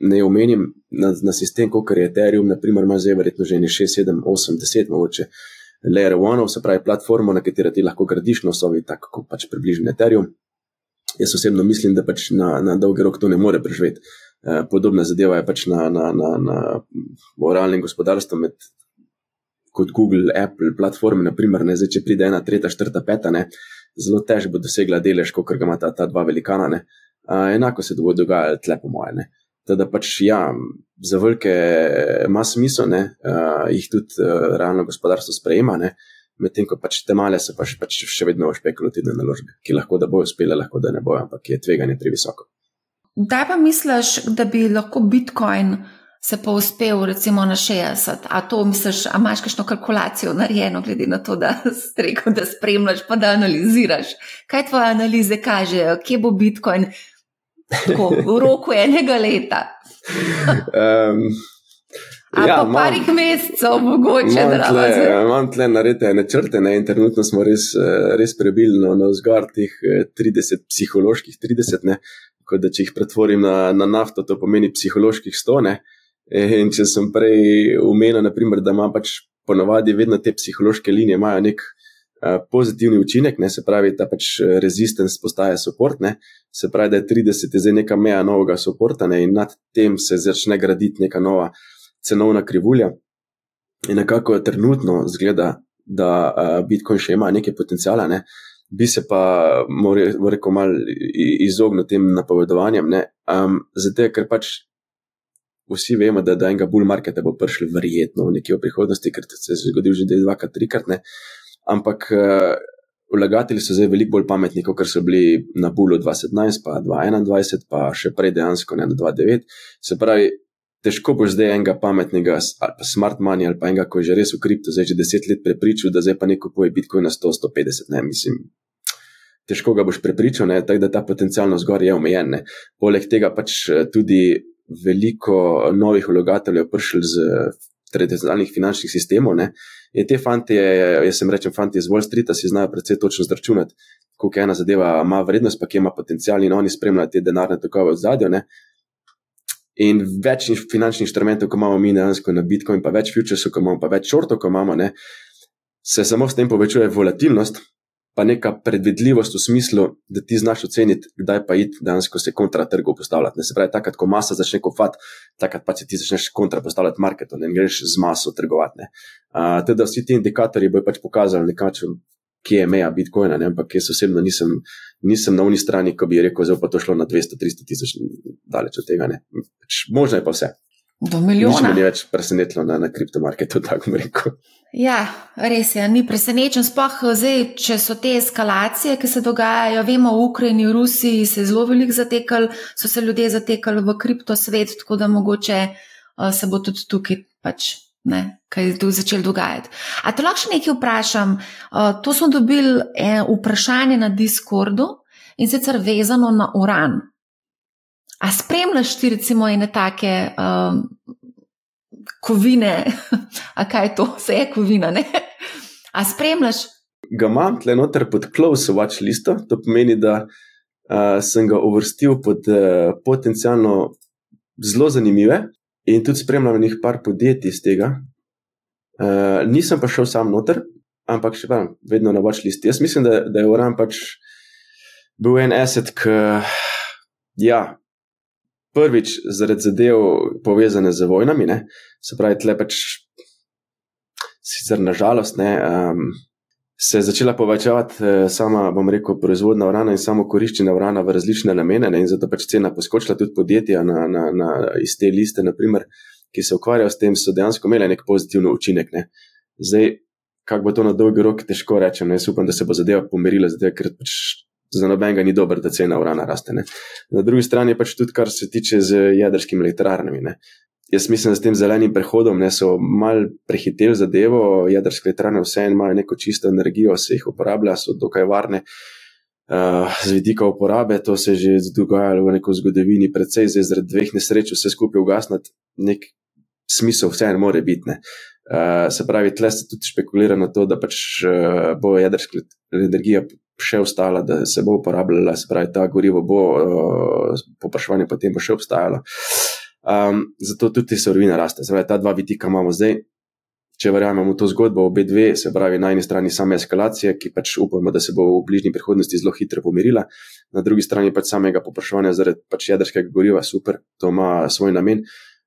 ne omenim na, na sistem, kot je Ethereum, naprimer, ima zdaj verjetno že 6, 7, 8, 10, mogoče Layer 1, se pravi platformo, na katero ti lahko gradiš na osobi, tako kot pač približno Ethereum. Jaz osebno mislim, da pač na, na dolgi rok to ne more preživeti. Eh, podobna zadeva je pač na, na, na, na moralnem gospodarstvu med kot Google, Apple, platforme, naprimer, ne, zdaj, če pride ena, tretja, četrta, peta, ne, zelo težko bo dosegla delež, kot ga ima ta, dva velikana. Ne. Uh, enako se bo dogajalo tle, po mojem. Teda pač, ja, za velike ima smisel, da uh, jih tudi uh, realno gospodarstvo sprejema, medtem ko pač te male se pač, pač še vedno špekulativne naložbe, ki lahko da bojo uspele, lahko da ne bojo, ampak je tveganje previsoko. Da pa misliš, da bi lahko Bitcoin se pa uspel, recimo na 60. A to misliš, a imaš kakšno kalkulacijo narejeno, glede na to, da, rekel, da spremljaš, pa da analiziraš. Kaj tvoje analize kažejo, kje bo Bitcoin tako, v roku enega leta? um. A ja, pa parih mesecev, mogoče. Imam tle naredite načrte ne, in trenutno smo res, eh, res prebili na, vzgor teh 30 eh, psiholoških 30, ne, kot da če jih pretvorim na, na nafto, to pomeni psiholoških 100. Ne. In če sem prej omenil, naprimer, da ima pač ponovadi vedno te psihološke linije, imajo nek uh, pozitivni učinek, ne, se pravi, da pač rezistence postaje support, ne, se pravi, da je 30 je zdaj neka meja novega supporta ne, in nad tem se začne graditi neka nova cenovna krivulja. In nekako trenutno zgleda, da uh, Bitcoin še ima nekaj potencijala, ne, bi se pa, moram reči, malo izognil tem napovedovanjem, um, zato ker pač vsi vemo, da, da enega bull marketa bo prišel verjetno v neki prihodnosti, ker se je zgodil že dvakrat, trikrat. Ne. Ampak uh, vlagatelji so zdaj veliko bolj pametni, kot so bili na bullu 2017, pa 2021, pa še prej dejansko ne na 2009. Se pravi, težko boš zdaj enega pametnega, ali pa smart money, ali pa enega, ko je že res v kriptu, zdaj že deset let prepričal, da zdaj pa neko poje Bitcoin na 100, 150, ne mislim. Težko ga boš prepričal, tako da ta potencialno zgor je omejen. Ne. Poleg tega pač eh, tudi veliko novih vlagateljev prišli z tradicionalnih finančnih sistemov. Ne, in te fanti, jaz sem rečem, fanti iz Wall Streeta si znajo predvsej točno zračunati, koliko ena zadeva ima vrednost, pa kje ima potencial in oni spremljajo te denarne tokove v zadju. In več finančnih inštrumentov, ko imamo mi dejansko na Bitcoin, pa več futuresov, ko imamo, pa več shortov, ko imamo, ne, se samo s tem povečuje volatilnost, pa neka predvidljivost v smislu, da ti znaš oceniti, kdaj pa iti dejansko se kontra trgu postavljati. Ne se pravi, takrat, ko masa začne kofati, takrat pa se ti začneš kontra postavljati marketu, ne greš z maso trgovati. Uh, teda vsi ti indikatorji bojo pač pokazali nekako, kje je meja Bitcoina, ne? ampak jaz osebno nisem, nisem na unji strani, ko bi rekel, da bo to šlo na 200-300 tisoč daleč od tega. Pač možno je pa vse. Do milijona. Ni več presenetilo na, na kriptomarketu, tako bom rekel. Ja, res je, ni presenečen. Sploh zdaj, če so te eskalacije, ki se dogajajo, vemo, v Ukrajini, v Rusiji se je zelo veliko zatekali, so se ljudje zatekali v kriptosvet, tako da mogoče uh, se bo tudi tukaj pač. Ne, kaj je tu začelo dogajati. A te lahko še nekaj vprašam? Uh, to smo dobili eh, vprašanje na Discordu in sicer vezano na uran. A spremljaš ti recimo ene take um, kovine, a kaj je to, vse je kovina, ne? A spremljaš? Ga imam tle noter pod close watch listo, to pomeni, da uh, sem ga uvrstil pod uh, potencialno zelo zanimive in tudi spremljam nekaj par podjetij iz tega. Uh, nisem pa šel sam noter, ampak še vedno, vedno na watch listi. Jaz mislim, da, da je Uran pač bil en asset, ki. Ja, prvič zaradi zadev povezane z vojnami, ne? se pravi, tle pač sicer nažalost ne. Um, Se je začela povečevati eh, sama, bom rekel, proizvodna urana in samo koriščenje urana v različne namene, ne, in zato pač cena poskočila tudi podjetja na, na, na, iz te liste, naprimer, ki se ukvarjajo s tem, so dejansko imeli nek pozitivni učinek. Ne. Zdaj, kako bo to na dolgi rok, težko rečem. Jaz upam, da se bo zadeva pomirila, zato, ker pač za nobenega ni dobro, da cena urana raste. Ne. Na drugi strani pač tudi, kar se tiče z jedrskimi elektrarnami. Ne. Jaz mislim, da s tem zelenim prehodom ne, so mal prehiteli zadevo, jedrske elektrarne vseeno imajo neko čisto energijo, se jih uporablja, so dokaj varne. Uh, z vidika uporabe, to se je že dogajalo v neki zgodovini, predvsej zdaj zaradi dveh nesreč, vse skupaj ugasniti, nek smisel vseeno more biti. Uh, se pravi, tle se tudi špekulira na to, da pač uh, bo jedrska energija še ostala, da se bo uporabljala, se pravi, ta gorivo bo, uh, popraševanje potem bo še obstajalo. Um, zato tudi te sorovine raste. Se pravi, ta dva vidika imamo zdaj. Če verjamemo v to zgodbo, obe dve, se pravi, na eni strani same eskalacije, ki pač upamo, da se bo v bližnji prihodnosti zelo hitro pomirila, na drugi strani pač samega popraševanja zaradi pač jedrskega goriva, super, to ima svoj namen.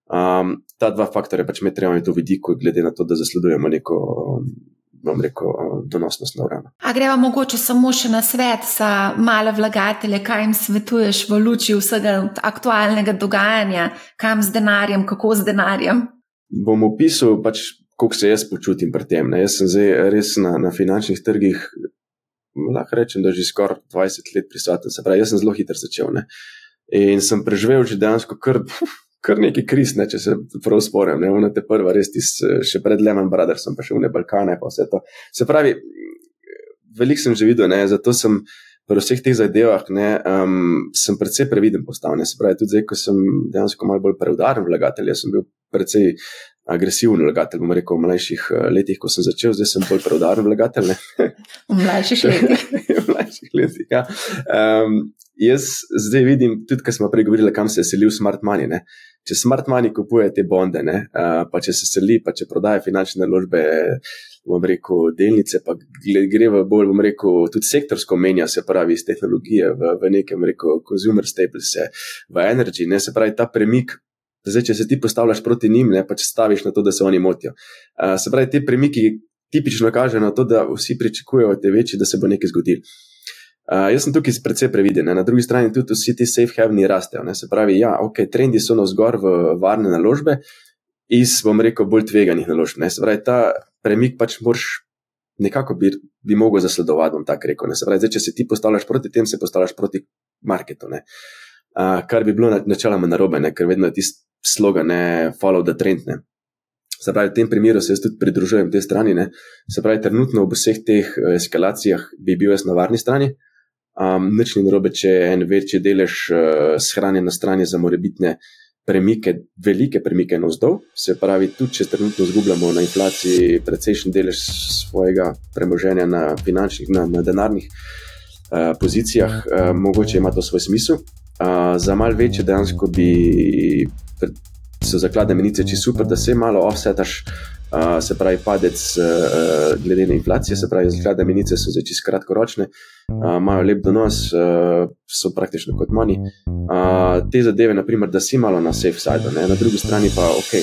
Um, ta dva faktorja pač me treba imeti v vidiku, glede na to, da zasledujemo neko bom rekel, donosnost na urano. A greva mogoče samo še na svet za male vlagatelje, kaj jim svetuješ v luči vsega aktualnega dogajanja, kam z denarjem, kako z denarjem? Bom opisal, pač, kako se jaz počutim pri tem. Ne. Jaz sem zdaj res na, na finančnih trgih, lahko rečem, da že skoraj 20 let prisoten. Se pravi, jaz sem zelo hiter začel. Ne. In sem preživel že dejansko kar kar nekaj kriz, ne, če se prav spomnim. Ne, te prva, res ti še pred Lehman Brothersom, pa še v ne Balkane, pa vse to. Se pravi, veliko sem že videl, ne, zato sem pri vseh teh zadevah, ne, um, sem predvsej previden postal. Ne, se pravi, tudi zdaj, ko sem dejansko malo bolj preudaren vlagatelj, sem bil predvsej. Agresiven vlagatelj, bomo rekel, v mlajših uh, letih, ko sem začel, zdaj sem bolj preudaren vlagatelj. v mlajših letih. v mlajših letih. Ja. Um, jaz zdaj vidim, tudi ko smo prej govorili, kam se je selil smart money. Ne? Če smart money kupuje te bonde, ne? pa če se seli, pa če prodaja finančne naložbe, bom rekel, delnice, pa gre v bolj, bom rekel, tudi sektorsko menja, se pravi, iz tehnologije v, v nekem, rekel, consumer staples, v energy, ne? se pravi, ta premik. Zdaj, če se ti postavljaš proti njim, ne pa če staviš na to, da se oni motijo. Uh, se pravi, te premiki tipično kažejo na to, da vsi pričakujejo te večje, da se bo nekaj zgodilo. Uh, jaz sem tukaj precej previden, ne? na drugi strani tudi vsi ti safe haveni rastejo. Ne? Se pravi, ja, ok, trendi so na vzgor v varne naložbe iz, bom rekel, bolj tveganih naložb. Ne? Se pravi, ta premik pač moraš nekako bi, bi mogel zasledovati, bom tako rekel. Ne? Se pravi, zdaj, če se ti postavljaš proti tem, se postavljaš proti marketu. Uh, kar bi bilo načeloma narobe, ne? ker vedno je tisti slogan, ne follow the trend. Ne? Se pravi, v tem primeru se jaz tudi pridružujem te strani. Ne? Se pravi, trenutno v vseh teh eh, eskalacijah bi bil jaz na varni strani. Um, nič ni narobe, če je en večji delež uh, shranjen na strani za morebitne premike, velike premike navzdol. Se pravi, tudi če trenutno izgubljamo na inflaciji precejšen delež svojega premoženja na finančnih, na, na denarnih uh, pozicijah, uh, mogoče ima to svoj smisel. Uh, za mal večje dejansko bi so zakladne menice čisto super, da se malo offsetaš. Uh, se pravi, padec uh, glede na inflacijo, se pravi, zakladne menice so zdaj čisto kratkoročne, uh, imajo lep donos, uh, so praktično kot mani. Uh, te zadeve, naprimer, da si malo na safe side, ne? na drugi strani pa ok.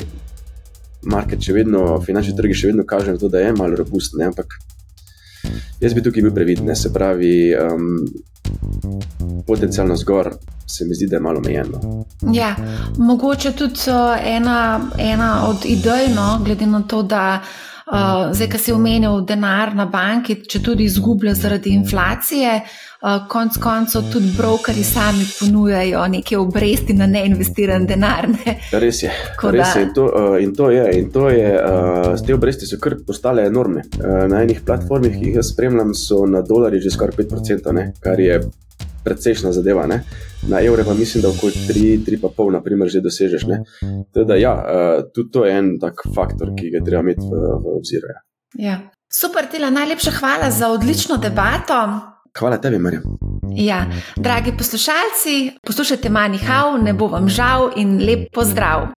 Market še vedno, finančni trgi še vedno kažejo, to, da je malo robustno, ampak jaz bi tukaj bil previden. Se pravi, um, potencialno zgor, se mi zdi, da je malo omejeno. Ja, mogoče tudi ena, ena od idej, no, glede na to, da uh, zdaj, ki si omenil denar na banki, če tudi izgublja zaradi inflacije. Uh, konc koncev tudi brokeri sami ponujajo neke obresti na neinvestiran denar. Ne? Res je. Res je. In, to, uh, in to je. In to je uh, te obresti so kar postale enormne. Uh, na enih platformih, ki jih jaz spremljam, so na dolarje že skoraj 5%, ne? kar je precejšna zadeva. Ne? Na evre pa mislim, da okoli 3-3,5, naprimer, že dosežeš. Teda, ja, uh, tudi to je en tak faktor, ki ga treba imeti v, v obziru. Ja. Ja. Super, Tila, najlepša hvala za odlično debato. Hvala tebi, Marja. Ja, dragi poslušalci, poslušajte Manihau, ne bo vam žal in lep pozdrav.